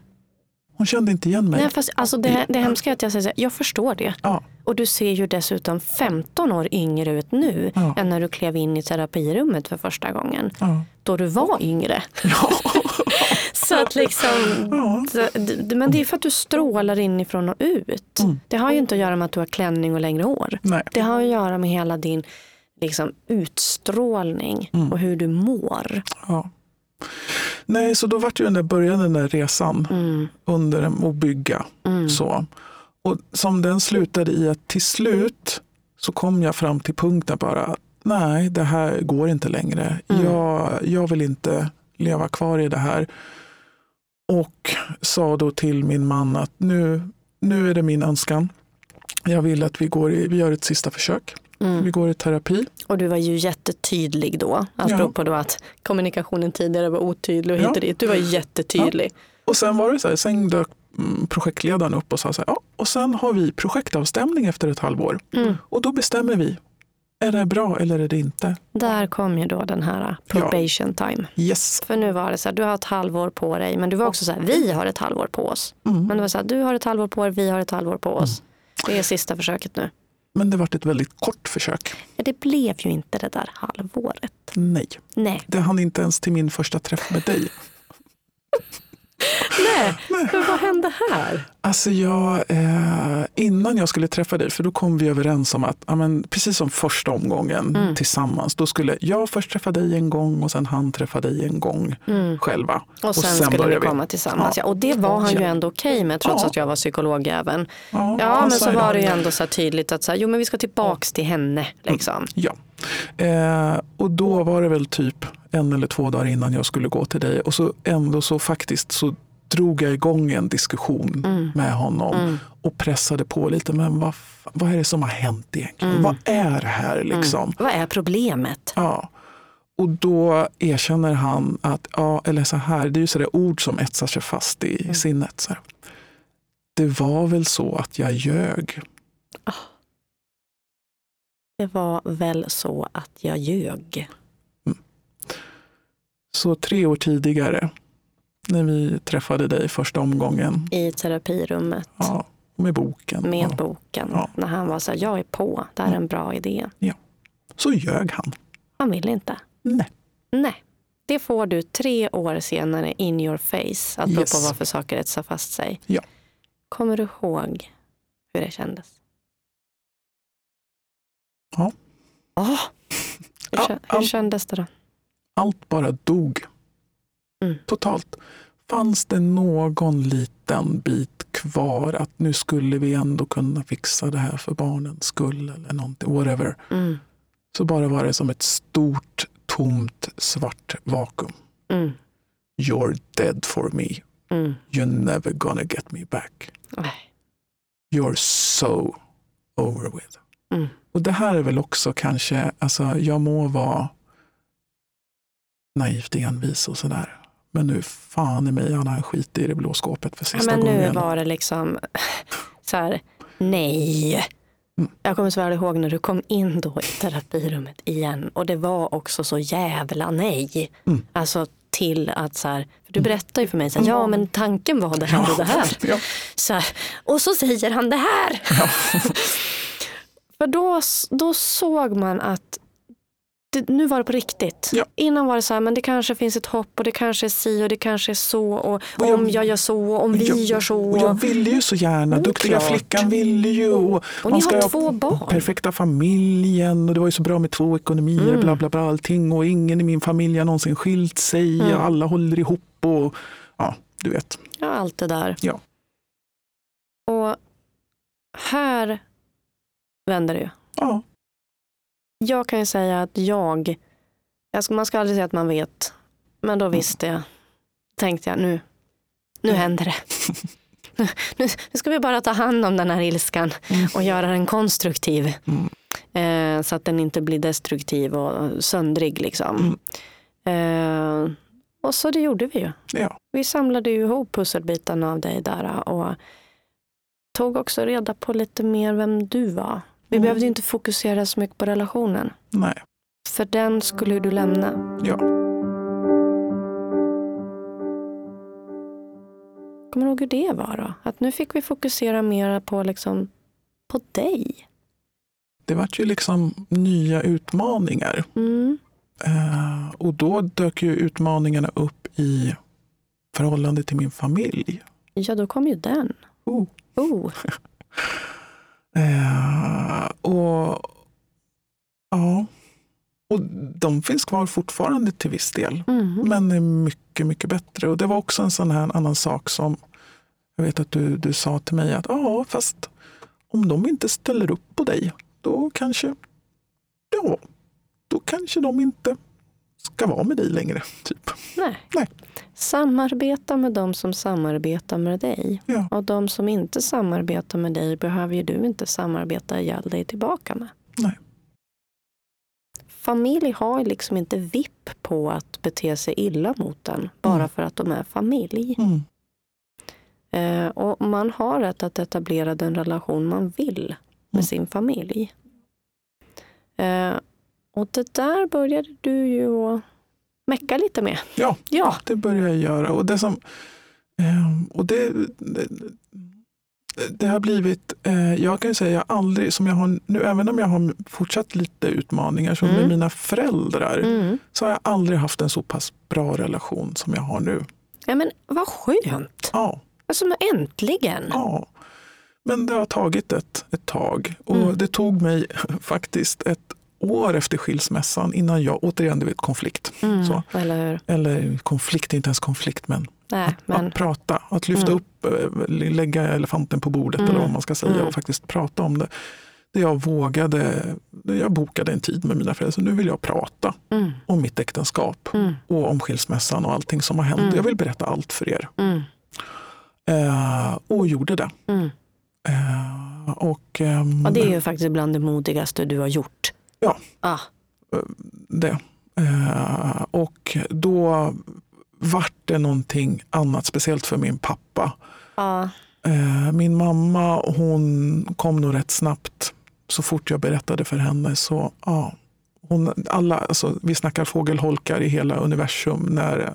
Hon kände inte igen mig. Nej, fast, alltså, det, det hemska är att jag säger så här, jag förstår det. Ja. Och du ser ju dessutom 15 år yngre ut nu Ja. än när du klev in i terapirummet för första gången. Ja. Då du var yngre. Så att liksom, Ja. men det är för att du strålar inifrån och ut. Mm. Det har ju inte att göra med att du har klänning och längre hår. Nej. Det har att göra med hela din liksom, utstrålning Mm. och hur du mår. Ja. Nej, så då vart ju den där, började den där resan Mm. under att bygga. Mm. Så. Och som den slutade i att till slut så kom jag fram till punkten bara, nej det här går inte längre. Mm. Jag, jag vill inte leva kvar i det här. Och sa då till min man att nu, nu är det min önskan. Jag vill att vi, går i, vi gör ett sista försök. Mm. Vi går i terapi. Och du var ju jättetydlig då. Alltså Ja. beror på då att kommunikationen tidigare var otydlig och Ja. hit dit. Du var jättetydlig. Och sen var det så här, sen dök mm, projektledaren upp och sa så här, ja, och sen har vi projektavstämning efter ett halvår. Mm. Och då bestämmer vi, är det bra eller är det inte? Där kom ju då den här probation time. Yes. För nu var det så här, du har ett halvår på dig. Men du var också så här, vi har ett halvår på oss. Mm. Men det var så här, du har ett halvår på er, vi har ett halvår på oss. Det är sista försöket nu. Men det var ett väldigt kort försök. Ja, det blev ju inte det där halvåret. Nej, Nej. det hann inte ens till min första träff med dig. Nej, men vad hände här? Alltså jag, eh, innan jag skulle träffa dig, för då kom vi överens om att, ja, men, precis som första omgången Mm. tillsammans, då skulle jag först träffa dig en gång och sen han träffa dig en gång Mm. själva. Och sen, skulle vi komma tillsammans. Ja. Och det var han ju ändå okej med trots Ja. att jag var psykologjäveln. Ja, Ja, men så var det ju ändå så här tydligt att så här, jo, men vi ska tillbaks till henne. Liksom. Ja. Eh, och då var det väl typ en eller två dagar innan jag skulle gå till dig och så ändå så faktiskt så drog jag igång en diskussion Mm. med honom Mm. och pressade på lite. Men vad, vad är det som har hänt egentligen? Mm. Vad är det här liksom? Vad är problemet? Ja. Och då erkänner han att, ja, eller så här, det är ju sådär ord som etsar sig fast i Mm. sinnet. Så här. Det var väl så att jag ljög. Det var väl så att jag ljög. Så tre år tidigare, när vi träffade dig första omgången, I terapirummet ja, med boken, med ja, boken. Ja. När han var så här, jag är på, det här är en bra idé. så ljög han. Han ville inte. Nej. Nej. Det får du tre år senare in your face. Att bero Yes. på varför saker etsar fast sig. Ja. Kommer du ihåg hur det kändes? Ja. Åh! Hur, Ja, kä- hur kändes det då? Allt bara dog. Mm. Totalt. Fanns det någon liten bit kvar att nu skulle vi ändå kunna fixa det här för barnens skull eller någonting, whatever. Mm. så bara var det som ett stort, tomt, svart vakuum. Mm. You're dead for me. Mm. You're never gonna get me back. Nej. You're so over with. Mm. Och det här är väl också kanske, alltså jag må vara naivt envis och sådär. Men nu fan i mig han har skit i det blå skåpet för Ja, sista men nu gången. var det liksom så här, nej. Mm. Jag kommer så väl ihåg när du kom in då i terapirummet igen och det var också så jävla nej. Mm. Alltså till att så här, för du berättade ju för mig så här, ja men tanken var det här och det här. Ja, Så här. Och så säger han det här. för då, då såg man att det, nu var det på riktigt. Ja. Innan var det så här, men det kanske finns ett hopp och det kanske är si och det kanske är så. Och Och jag- om jag gör så, och om vi jag, gör så. Och jag ville ju så gärna, Mm, duktiga klart. flickan ville ju. Och, Och man ni ska har ha två barn. Perfekta familjen och det var ju så bra med två ekonomier, Mm. bla bla bla allting. Och ingen i min familj har någonsin skilt sig Mm. och alla håller ihop. Och, ja, du vet. Ja, allt det där. Ja. Och här vänder det ju. Ja, Jag kan ju säga att jag, man ska aldrig säga att man vet, men då visste jag, tänkte jag nu, nu händer det. nu, ska vi bara ta hand om den här ilskan och göra den konstruktiv. Mm. Eh, så att den inte blir destruktiv och söndrig. Liksom. Eh, och så det gjorde vi ju. ja. Vi samlade ju ihop pusselbitarna av dig där och tog också reda på lite mer vem du var. Vi Mm. behövde inte fokusera så mycket på relationen. Nej. För den skulle du lämna. Ja. Kommer du ihåg hur det var då? Att nu fick vi fokusera mer på, liksom, på dig. Det vart ju liksom nya utmaningar. Mm. Eh, och då dök ju utmaningarna upp i förhållande till min familj. Ja, då kom ju den. Oh. Oh. Eh, och ja, och de finns kvar fortfarande till viss del. Mm. Men är mycket, mycket bättre. Och det var också en sån här annan sak som jag vet att du, du sa till mig att ja, fast om de inte ställer upp på dig, då kanske, ja, då kanske de inte ska vara med dig längre. Typ. Nej. Nej. Samarbeta med de som samarbetar med dig. Ja. Och de som inte samarbetar med dig behöver ju du inte samarbeta ihjäl dig tillbaka med. Nej. Familj har liksom inte vipp på att bete sig illa mot den bara Mm. för att de är familj. Mm. Eh, och man har rätt att etablera den relation man vill med Mm. sin familj. Eh, och det där började du ju att mecka lite med. Ja, Ja. det börjar jag göra. Och det, som, ehm, och det, det, det har blivit, eh, jag kan ju säga, jag aldrig, som jag har nu, även om jag har fortsatt lite utmaningar, som Mm. med mina föräldrar, Mm. så har jag aldrig haft en så pass bra relation som jag har nu. Ja, men vad skönt! Ja, Alltså, men äntligen! ja. Men det har tagit ett, ett tag och Mm. det tog mig faktiskt ett år efter skilsmässan innan jag, återigen du vet konflikt, Mm, så. Eller eller konflikt, inte ens konflikt men Nej, men Att prata, att lyfta Mm. upp, eh, lägga elefanten på bordet Mm. eller vad man ska säga Mm. och faktiskt prata om det. Det jag vågade, jag bokade en tid med mina föräldrar, så nu vill jag prata mm, om mitt äktenskap mm, och om skilsmässan och allting som har hänt. Mm. Jag vill berätta allt för er. mm, Eh, och gjorde det. mm. Eh, och, ehm, Ja, det är ju faktiskt bland det modigaste du har gjort. Ja. Ah, det. Eh, och då vart det någonting annat, speciellt för min pappa. ja, Eh, Min mamma hon kom nog rätt snabbt. Så fort jag berättade för henne så ja, hon, alla, alltså, vi snackar fågelholkar i hela universum när eh,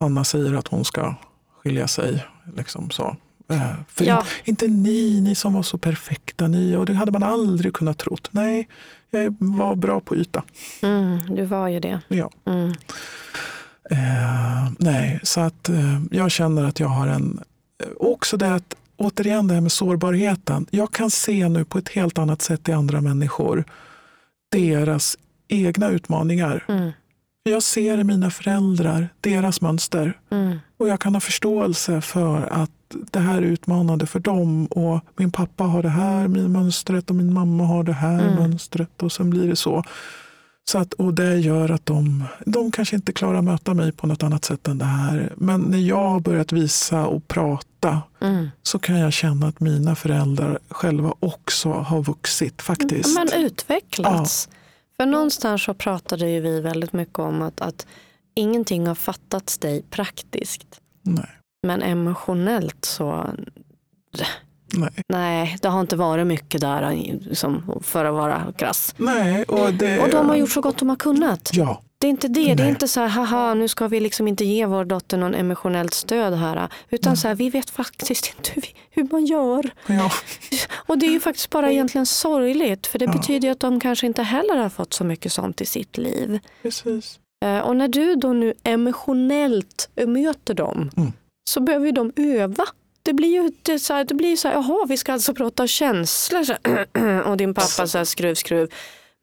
Anna säger att hon ska skilja sig. Liksom så. Eh, För Ja. inte ni, ni som var så perfekta, ni, och det hade man aldrig kunnat trott. Nej, var bra på yta. mm, du var ju det. Ja. Mm, Eh, nej, så att eh, jag känner att jag har en... eh, Också det att, återigen det här med sårbarheten. Jag kan se nu på ett helt annat sätt i andra människor deras egna utmaningar. mm, Jag ser i mina föräldrar deras mönster. Mm. Och jag kan ha förståelse för att det här är utmanande för dem. Och min pappa har det här min mönstret och min mamma har det här Mm. mönstret. Och sen blir det så. så att, och det gör att de, de kanske inte klarar att möta mig på något annat sätt än det här. Men när jag har börjat visa och prata Mm. så kan jag känna att mina föräldrar själva också har vuxit faktiskt. Men utvecklats. För någonstans så pratade ju vi väldigt mycket om att, att ingenting har fattats dig praktiskt. Nej, Men emotionellt så, nej. nej, det har inte varit mycket där liksom, för att vara krass. nej och, det, Och de har gjort så gott de har kunnat. Ja, Det är inte det. Det är Nej. inte så här, haha, nu ska vi liksom inte ge vår dotter någon emotionellt stöd här. Utan så här, vi vet faktiskt inte hur, vi, hur man gör. ja, Och det är ju faktiskt bara egentligen sorgligt. För det Ja. betyder ju att de kanske inte heller har fått så mycket sånt i sitt liv. precis. Eh, Och när du då nu emotionellt möter dem Mm. så behöver ju de öva. Det blir ju det så här, det blir så här, jaha vi ska alltså prata känslor. Så här, och din pappa så här, skruv skruv.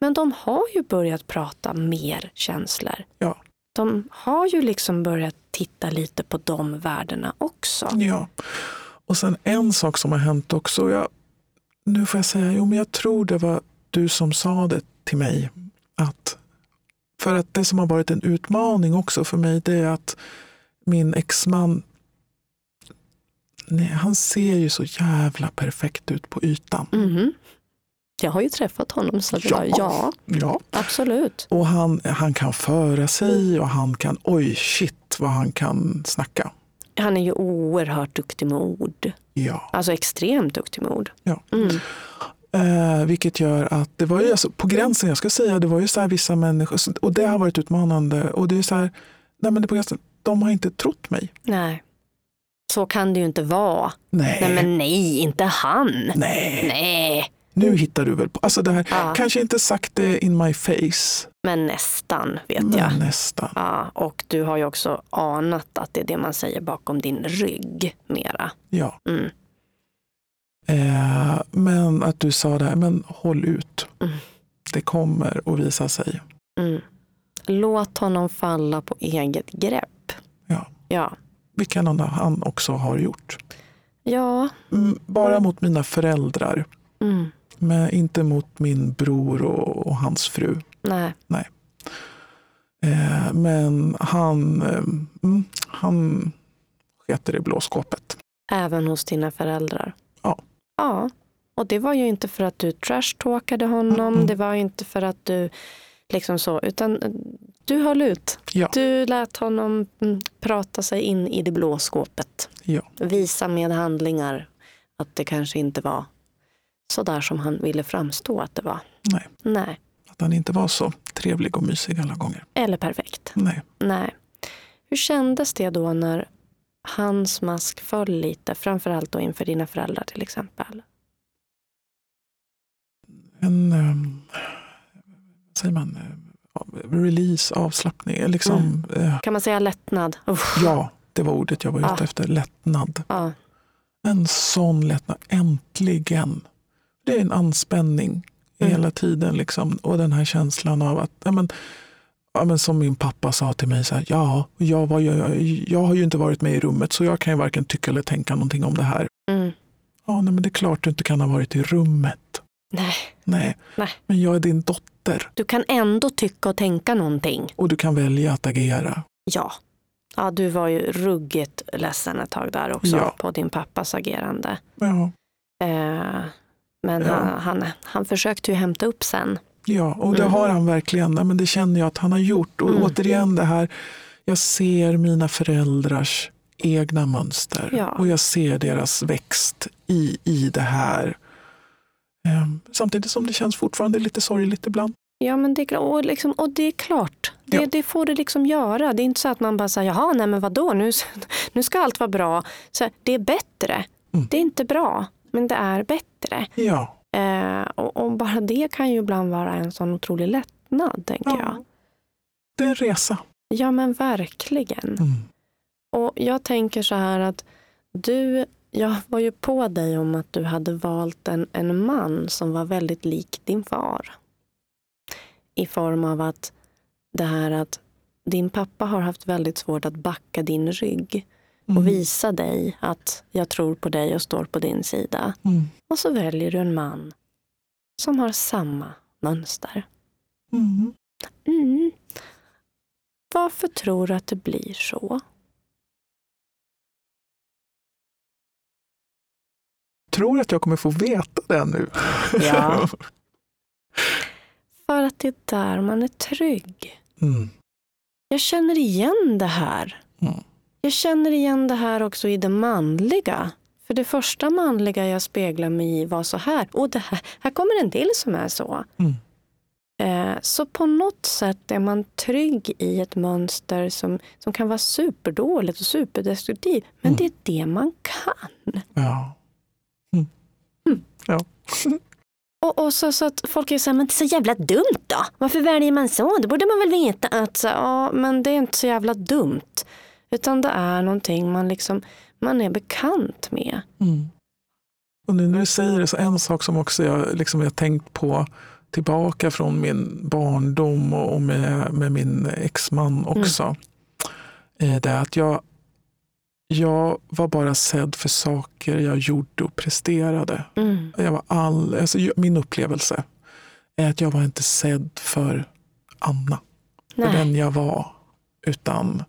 Men de har ju börjat prata mer känslor. Ja. De har ju liksom börjat titta lite på de värdena också. Ja. Och sen en sak som har hänt också. Jag, nu får jag säga, jo men jag tror det var du som sa det till mig. Att, för att det som har varit en utmaning också för mig det är att min exman Nej, han ser ju så jävla perfekt ut på ytan. Mhm. Jag har ju träffat honom så Ja. var, ja Ja. absolut. Och han, han kan föra sig och han kan, oj shit vad han kan snacka. Han är ju oerhört duktig med ord. Ja. Alltså extremt duktig med ord. Ja. Mm. Eh, vilket gör att det var ju alltså, på gränsen, jag ska säga, det var ju så här vissa människor, och det har varit utmanande. Och det är så här, nej men det är på gränsen, de har inte trott mig. Nej. Så kan det ju inte vara. Nej, Nej men nej, inte han. nej. Nej, nu hittar du väl på. Alltså det här, Ja. kanske inte sagt det in my face, men nästan vet men jag. nästan. Ja, och du har ju också anat att det är det man säger bakom din rygg mera. Ja. Mm. Eh, men att du sa det här, men håll ut. Mm. Det kommer att visa sig. Mm. Låt honom falla på eget grepp. Ja. Ja. Vilket han- han också har gjort. Ja. Mm, bara mot mina föräldrar. Mm. Men inte mot min bror och, och hans fru. Nej. Eh, men han, eh, mm, han sketer i blåskåpet. Även hos dina föräldrar. Ja. Ja. Och det var ju inte för att du trashtalkade honom. Mm. Det var ju inte för att du liksom så. Utan eh, du höll ut. Ja. Du lät honom mm, prata sig in i det blå skåpet. Ja. Visa med handlingar att det kanske inte var så där som han ville framstå att det var. Nej, Nej. att han inte var så trevlig och mysig alla gånger. Eller perfekt. Nej. Nej. Hur kändes det då när hans mask föll lite? Framförallt då inför dina föräldrar till exempel. En, eh, vad säger man, eh, release, avslappning. Liksom, eh, Kan man säga lättnad? Uff. ja, det var ordet jag var ute Ah. efter. Lättnad. Ja. En sån lättnad. Äntligen. Det är en anspänning Mm. hela tiden. Liksom. Och den här känslan av att, ja, men, ja, men som min pappa sa till mig, så här, ja, jag, var jag, jag har ju inte varit med i rummet så jag kan ju varken tycka eller tänka någonting om det här. Mm. Ja, nej, men det är klart du inte kan ha varit i rummet. Nej. Nej, Nej. men jag är din dotter Du kan ändå tycka och tänka någonting. och du kan välja att agera. Ja. Ja, du var ju ruggigt ledsen ett tag där också Ja. på din pappas agerande. Ja, Eh, men Ja. han, han, han försökte ju hämta upp sen. ja och det Mm. har han verkligen. Men det känner jag att han har gjort. Och Mm. återigen det här, jag ser mina föräldrars egna mönster Ja. och jag ser deras växt i, i det här. Ehm, Samtidigt som det känns fortfarande lite sorgligt ibland. Ja, men det, och, liksom, och det är klart. Det, Ja. det får det liksom göra. Det är inte så att man bara säger, jaha, nej men vadå, nu, nu ska allt vara bra. Så, det är bättre. Mm. Det är inte bra, men det är bättre. Ja, Eh, och, och bara det kan ju ibland vara en sån otrolig lättnad, tänker jag. ja. det är en resa. Ja, men verkligen. Mm. Och jag tänker så här att du, jag var ju på dig om att du hade valt en, en man som var väldigt lik din far. I form av att det här att din pappa har haft väldigt svårt att backa din rygg och Mm. visa dig att jag tror på dig och står på din sida. Mm. Och så väljer du en man som har samma mönster. Mm. Mm. Varför tror du att det blir så? Tror att jag kommer få veta det nu? Ja. För att det är där man är trygg. Mm. Jag känner igen det här. Mm. Jag känner igen det här också i det manliga. För det första manliga jag speglar mig i var så här. Och det här, här kommer en till som är så. Mm. Eh, så på något sätt är man trygg i ett mönster som, som kan vara superdåligt och superdestruktivt. Men Mm. det är det man kan. Ja. Och, och så, så att folk är så här, men det är så jävla dumt då. Varför väljer man så? Då borde man väl veta att, så, ja men det är inte så jävla dumt. Utan det är någonting man liksom, man är bekant med. Mm. Och nu när du säger det, så en sak som också jag liksom, jag tänkt på tillbaka från min barndom och och med, med min exman också. eh, Det är att jag, jag var bara sedd för saker jag gjorde och presterade. Mm. Jag var all, alltså, min upplevelse är att jag var inte sedd för Anna, för Nej. den jag var. Utan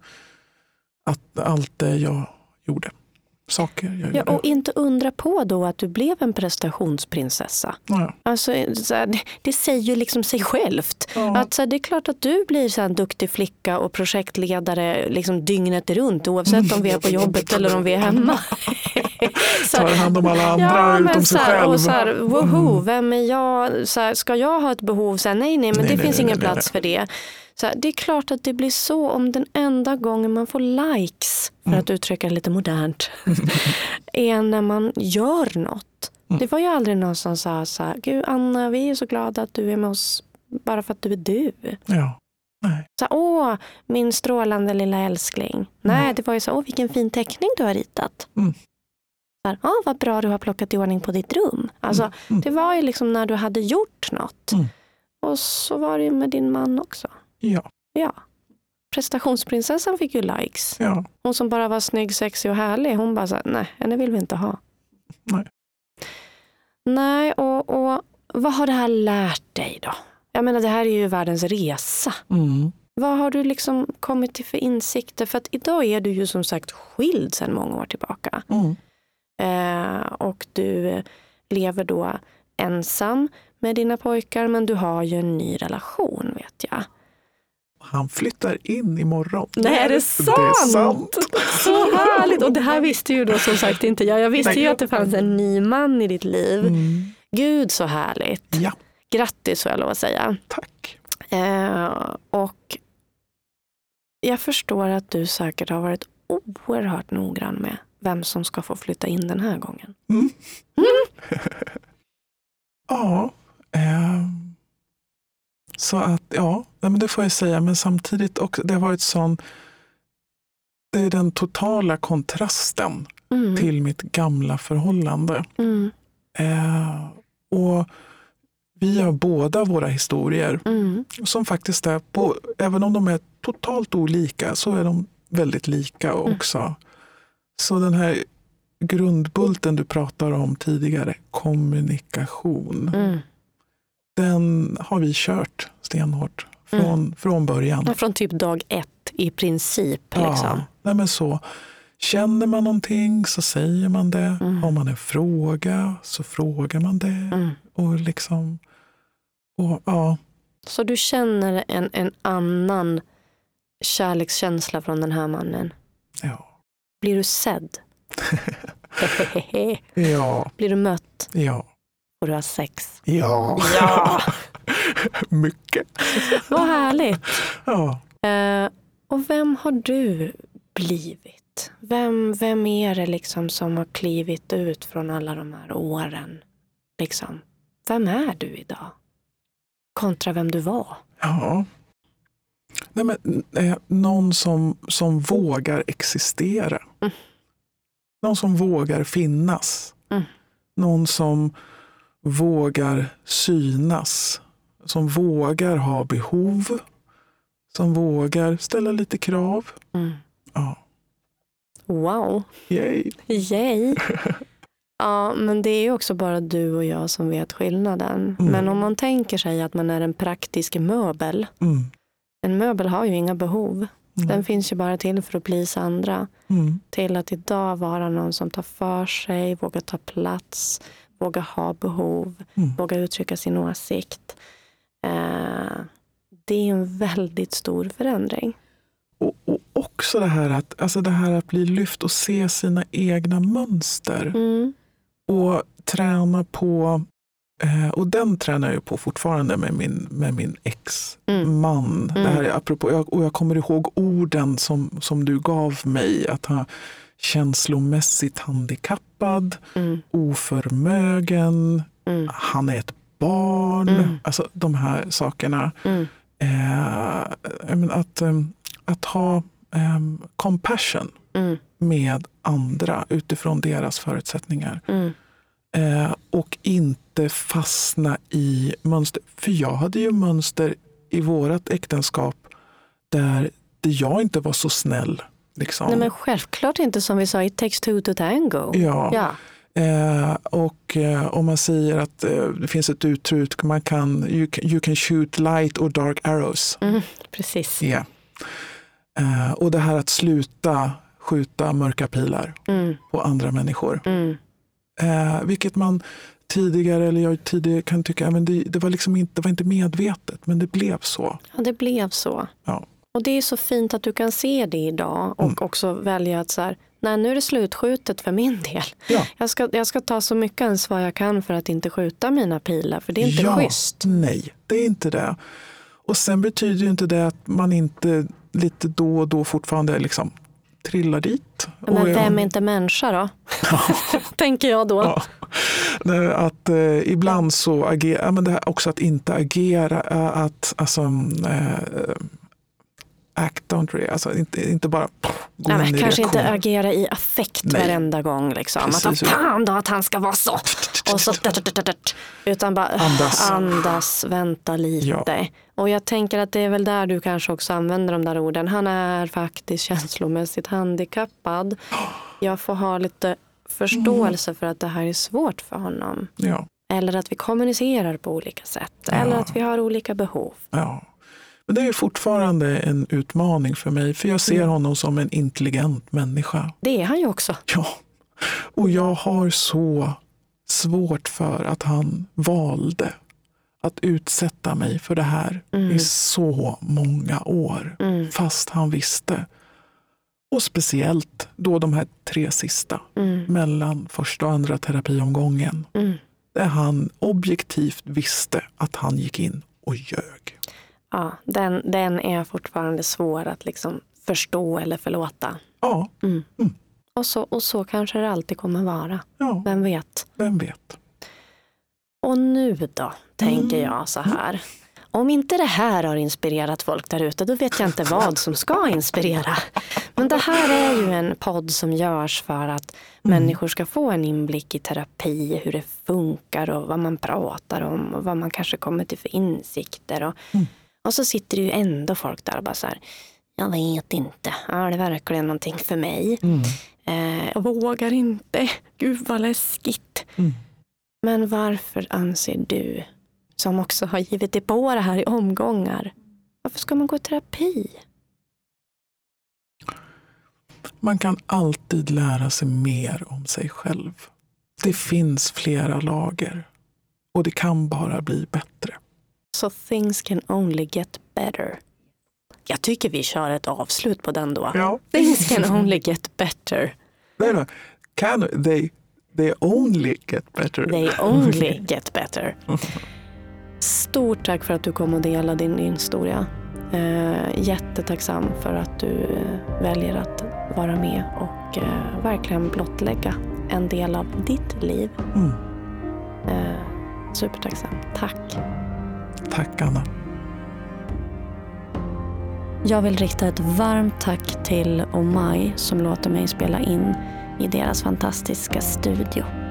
att allt det jag gjorde. Saker jag Ja, gjorde. och inte undra på då att du blev en prestationsprinsessa. Ja. Alltså, det, säger ju liksom sig självt. Ja. Att, så det är klart att du blir så en duktig flicka och projektledare liksom, dygnet runt oavsett om vi är på jobbet eller om vi är hemma. Tar hand om alla andra Ja, utom sig här, själv. och så här, woho, vem är jag? Så här, ska jag ha ett behov? Så här, nej, nej, men Nej, det nej, finns nej, ingen plats för det. Så det är klart att det blir så om den enda gången man får likes, för Mm. att uttrycka det lite modernt, är när man gör något. Mm. Det var ju aldrig någon som sa så här, gud Anna, vi är så glada att du är med oss bara för att du är du. Ja. Nej. Så Åh, min strålande lilla älskling. Nej, det var ju så, åh vilken fin teckning du har ritat. Mm. Här, åh, vad bra du har plockat i ordning på ditt rum. Alltså, Mm. Det var ju liksom när du hade gjort något. Mm. Och så var det ju med din man också. Ja. Ja. Prestationsprinsessan fick ju likes. Ja. Hon som bara var snygg, sexig och härlig. Hon bara så här, nej, henne vill vi inte ha. Nej. Nej, och, och vad har det här lärt dig då? Jag menar, det här är ju världens resa. Mm. Vad har du liksom kommit till för insikter? För att idag är du ju som sagt skild sedan många år tillbaka. Eh, och du lever då ensam med dina pojkar men du har ju en ny relation vet jag. Han flyttar in imorgon. Nej, är det Det är sant? sant. Så härligt! Och det här visste ju då som sagt inte jag. Jag visste Nej. ju att det fanns en ny man i ditt liv. Mm. Gud så härligt. Ja, Grattis får jag lov att säga. tack. Eh, och jag förstår att du säkert har varit oerhört noggrann med vem som ska få flytta in den här gången. Ja. ehm, så att, ja, men det får jag säga. Men samtidigt också, det har varit sån, det är den totala kontrasten Mm. till mitt gamla förhållande. Mm. Eh, och vi har båda våra historier Mm. som faktiskt är, på, även om de är totalt olika, så är de väldigt lika Mm. Så den här grundbulten du pratar om tidigare, kommunikation, Mm. den har vi kört stenhårt från, från början. Ja, Från typ dag ett i princip. Liksom. nej men så. Känner man någonting så säger man det. Mm. Har man en fråga så frågar man det. Mm. Och liksom, och, ja, Så du känner en, en annan kärlekskänsla från den här mannen? ja, Blir du sedd? ja, Blir du mött? ja, Får du ha sex? ja. Ja! Mycket. Vad härligt! Ja. Eh, och vem har du blivit? Vem, vem är det liksom som har klivit ut från alla de här åren? Liksom. Vem är du idag? Kontra vem du var? ja. Nej, men, eh, någon som, som vågar existera. Mm. Någon som vågar finnas. Mm. Någon som vågar synas. Som vågar ha behov. som vågar ställa lite krav. Mm. Ja, Wow, yay. yay. Ja, men det är också bara du och jag som vet skillnaden. Mm. Men om man tänker sig att man är en praktisk möbel. Mm. En möbel har ju inga behov. Mm. Den finns ju bara till för att plisa andra. Mm. Till att idag vara någon som tar för sig, vågar ta plats, vågar ha behov, Mm. vågar uttrycka sin åsikt. Eh, det är en väldigt stor förändring. Och, och också det här, att, alltså det här att bli lyft och se sina egna mönster. Mm. Och träna på, och den tränar jag på fortfarande med min, med min ex-man. Det här är apropå, jag, och jag kommer ihåg orden som, som du gav mig. Att ha känslomässigt handikappad, Mm. oförmögen, Mm. han är ett barn. Mm. Alltså de här sakerna. Mm. Eh, menar att, eh, att ha eh, compassion Mm. med andra utifrån deras förutsättningar. Eh, och inte fastna i mönster. För jag hade ju mönster i vårt äktenskap där, jag inte var så snäll. Liksom. Nej, men självklart inte som vi sa, it takes two to tango. ja. Ja. Eh, och eh, om man säger att eh, det finns ett uttryck, man kan, you, can, you can shoot light or dark arrows. Mm. Precis. Yeah. Och det här att sluta skjuta mörka pilar Mm. på andra människor. Mm. Eh, vilket man tidigare, eller jag tidigare kan tycka, men det, det, var liksom inte, det var inte medvetet, men det blev så. Ja, det blev så. Ja. Och det är så fint att du kan se det idag och Mm. också välja att så här, nej nu är det slutskjutet för min del. Ja. Jag ska, jag ska ta så mycket ansvar jag kan för att inte skjuta mina pilar, för det är inte ja, schysst. Nej, det är inte det. Och sen betyder ju inte det att man inte lite då och då fortfarande liksom trillar dit. Men Och jag- vem är inte människa då? Tänker jag då. Ja. Att eh, ibland så agera, men det här också att inte agera, eh, att alltså, eh, act don't re, alltså inte, inte bara pff, gå Nej, in kanske inte reaktion. agera i affekt Nej. varenda gång. Liksom. Att Precis. fan då att han ska vara så. Och så utan bara Andas. andas vänta lite. Ja. Och jag tänker att det är väl där du kanske också använder de där orden. Han är faktiskt känslomässigt handikappad. Jag får ha lite förståelse för att det här är svårt för honom. Ja, Eller att vi kommunicerar på olika sätt. Ja. Eller att vi har olika behov. ja. Men det är fortfarande en utmaning för mig, för jag ser Mm. honom som en intelligent människa. Det är han ju också. Ja, och jag har så svårt för att han valde att utsätta mig för det här i så många år. Mm. Fast han visste. Och speciellt då de här tre sista Mm. mellan första och andra terapiomgången. Mm. Där han objektivt visste att han gick in och ljög. Ja, den, den är fortfarande svår att liksom förstå eller förlåta. Ja, Och så, och så kanske det alltid kommer vara. ja, Vem vet? vem vet. Och nu då, tänker Mm. jag så här. Om inte det här har inspirerat folk där ute, då vet jag inte vad som ska inspirera. Men det här är ju en podd som görs för att människor ska få en inblick i terapi, hur det funkar och vad man pratar om och vad man kanske kommer till för insikter. Och, och så sitter det ju ändå folk där och bara så här, jag vet inte, är det verkligen någonting för mig? Eh, jag vågar inte, gud vad läskigt. Men varför anser du, som också har givit dig på det här i omgångar, varför ska man gå i terapi? Man kan alltid lära sig mer om sig själv. Det finns flera lager och det kan bara bli bättre. So things can only get better. Jag tycker vi kör ett avslut på den då. Ja. Things can only get better. Nej då. Can they, they only get better. They only get better. Stort tack för att du kom och delade din, din historia. Eh, jättetacksam för att du väljer att vara med och eh, verkligen blottlägga en del av ditt liv. Mm. Eh, supertacksam. Tack. Tack Anna. Jag vill rikta ett varmt tack till Omai som låter mig spela in i deras fantastiska studio.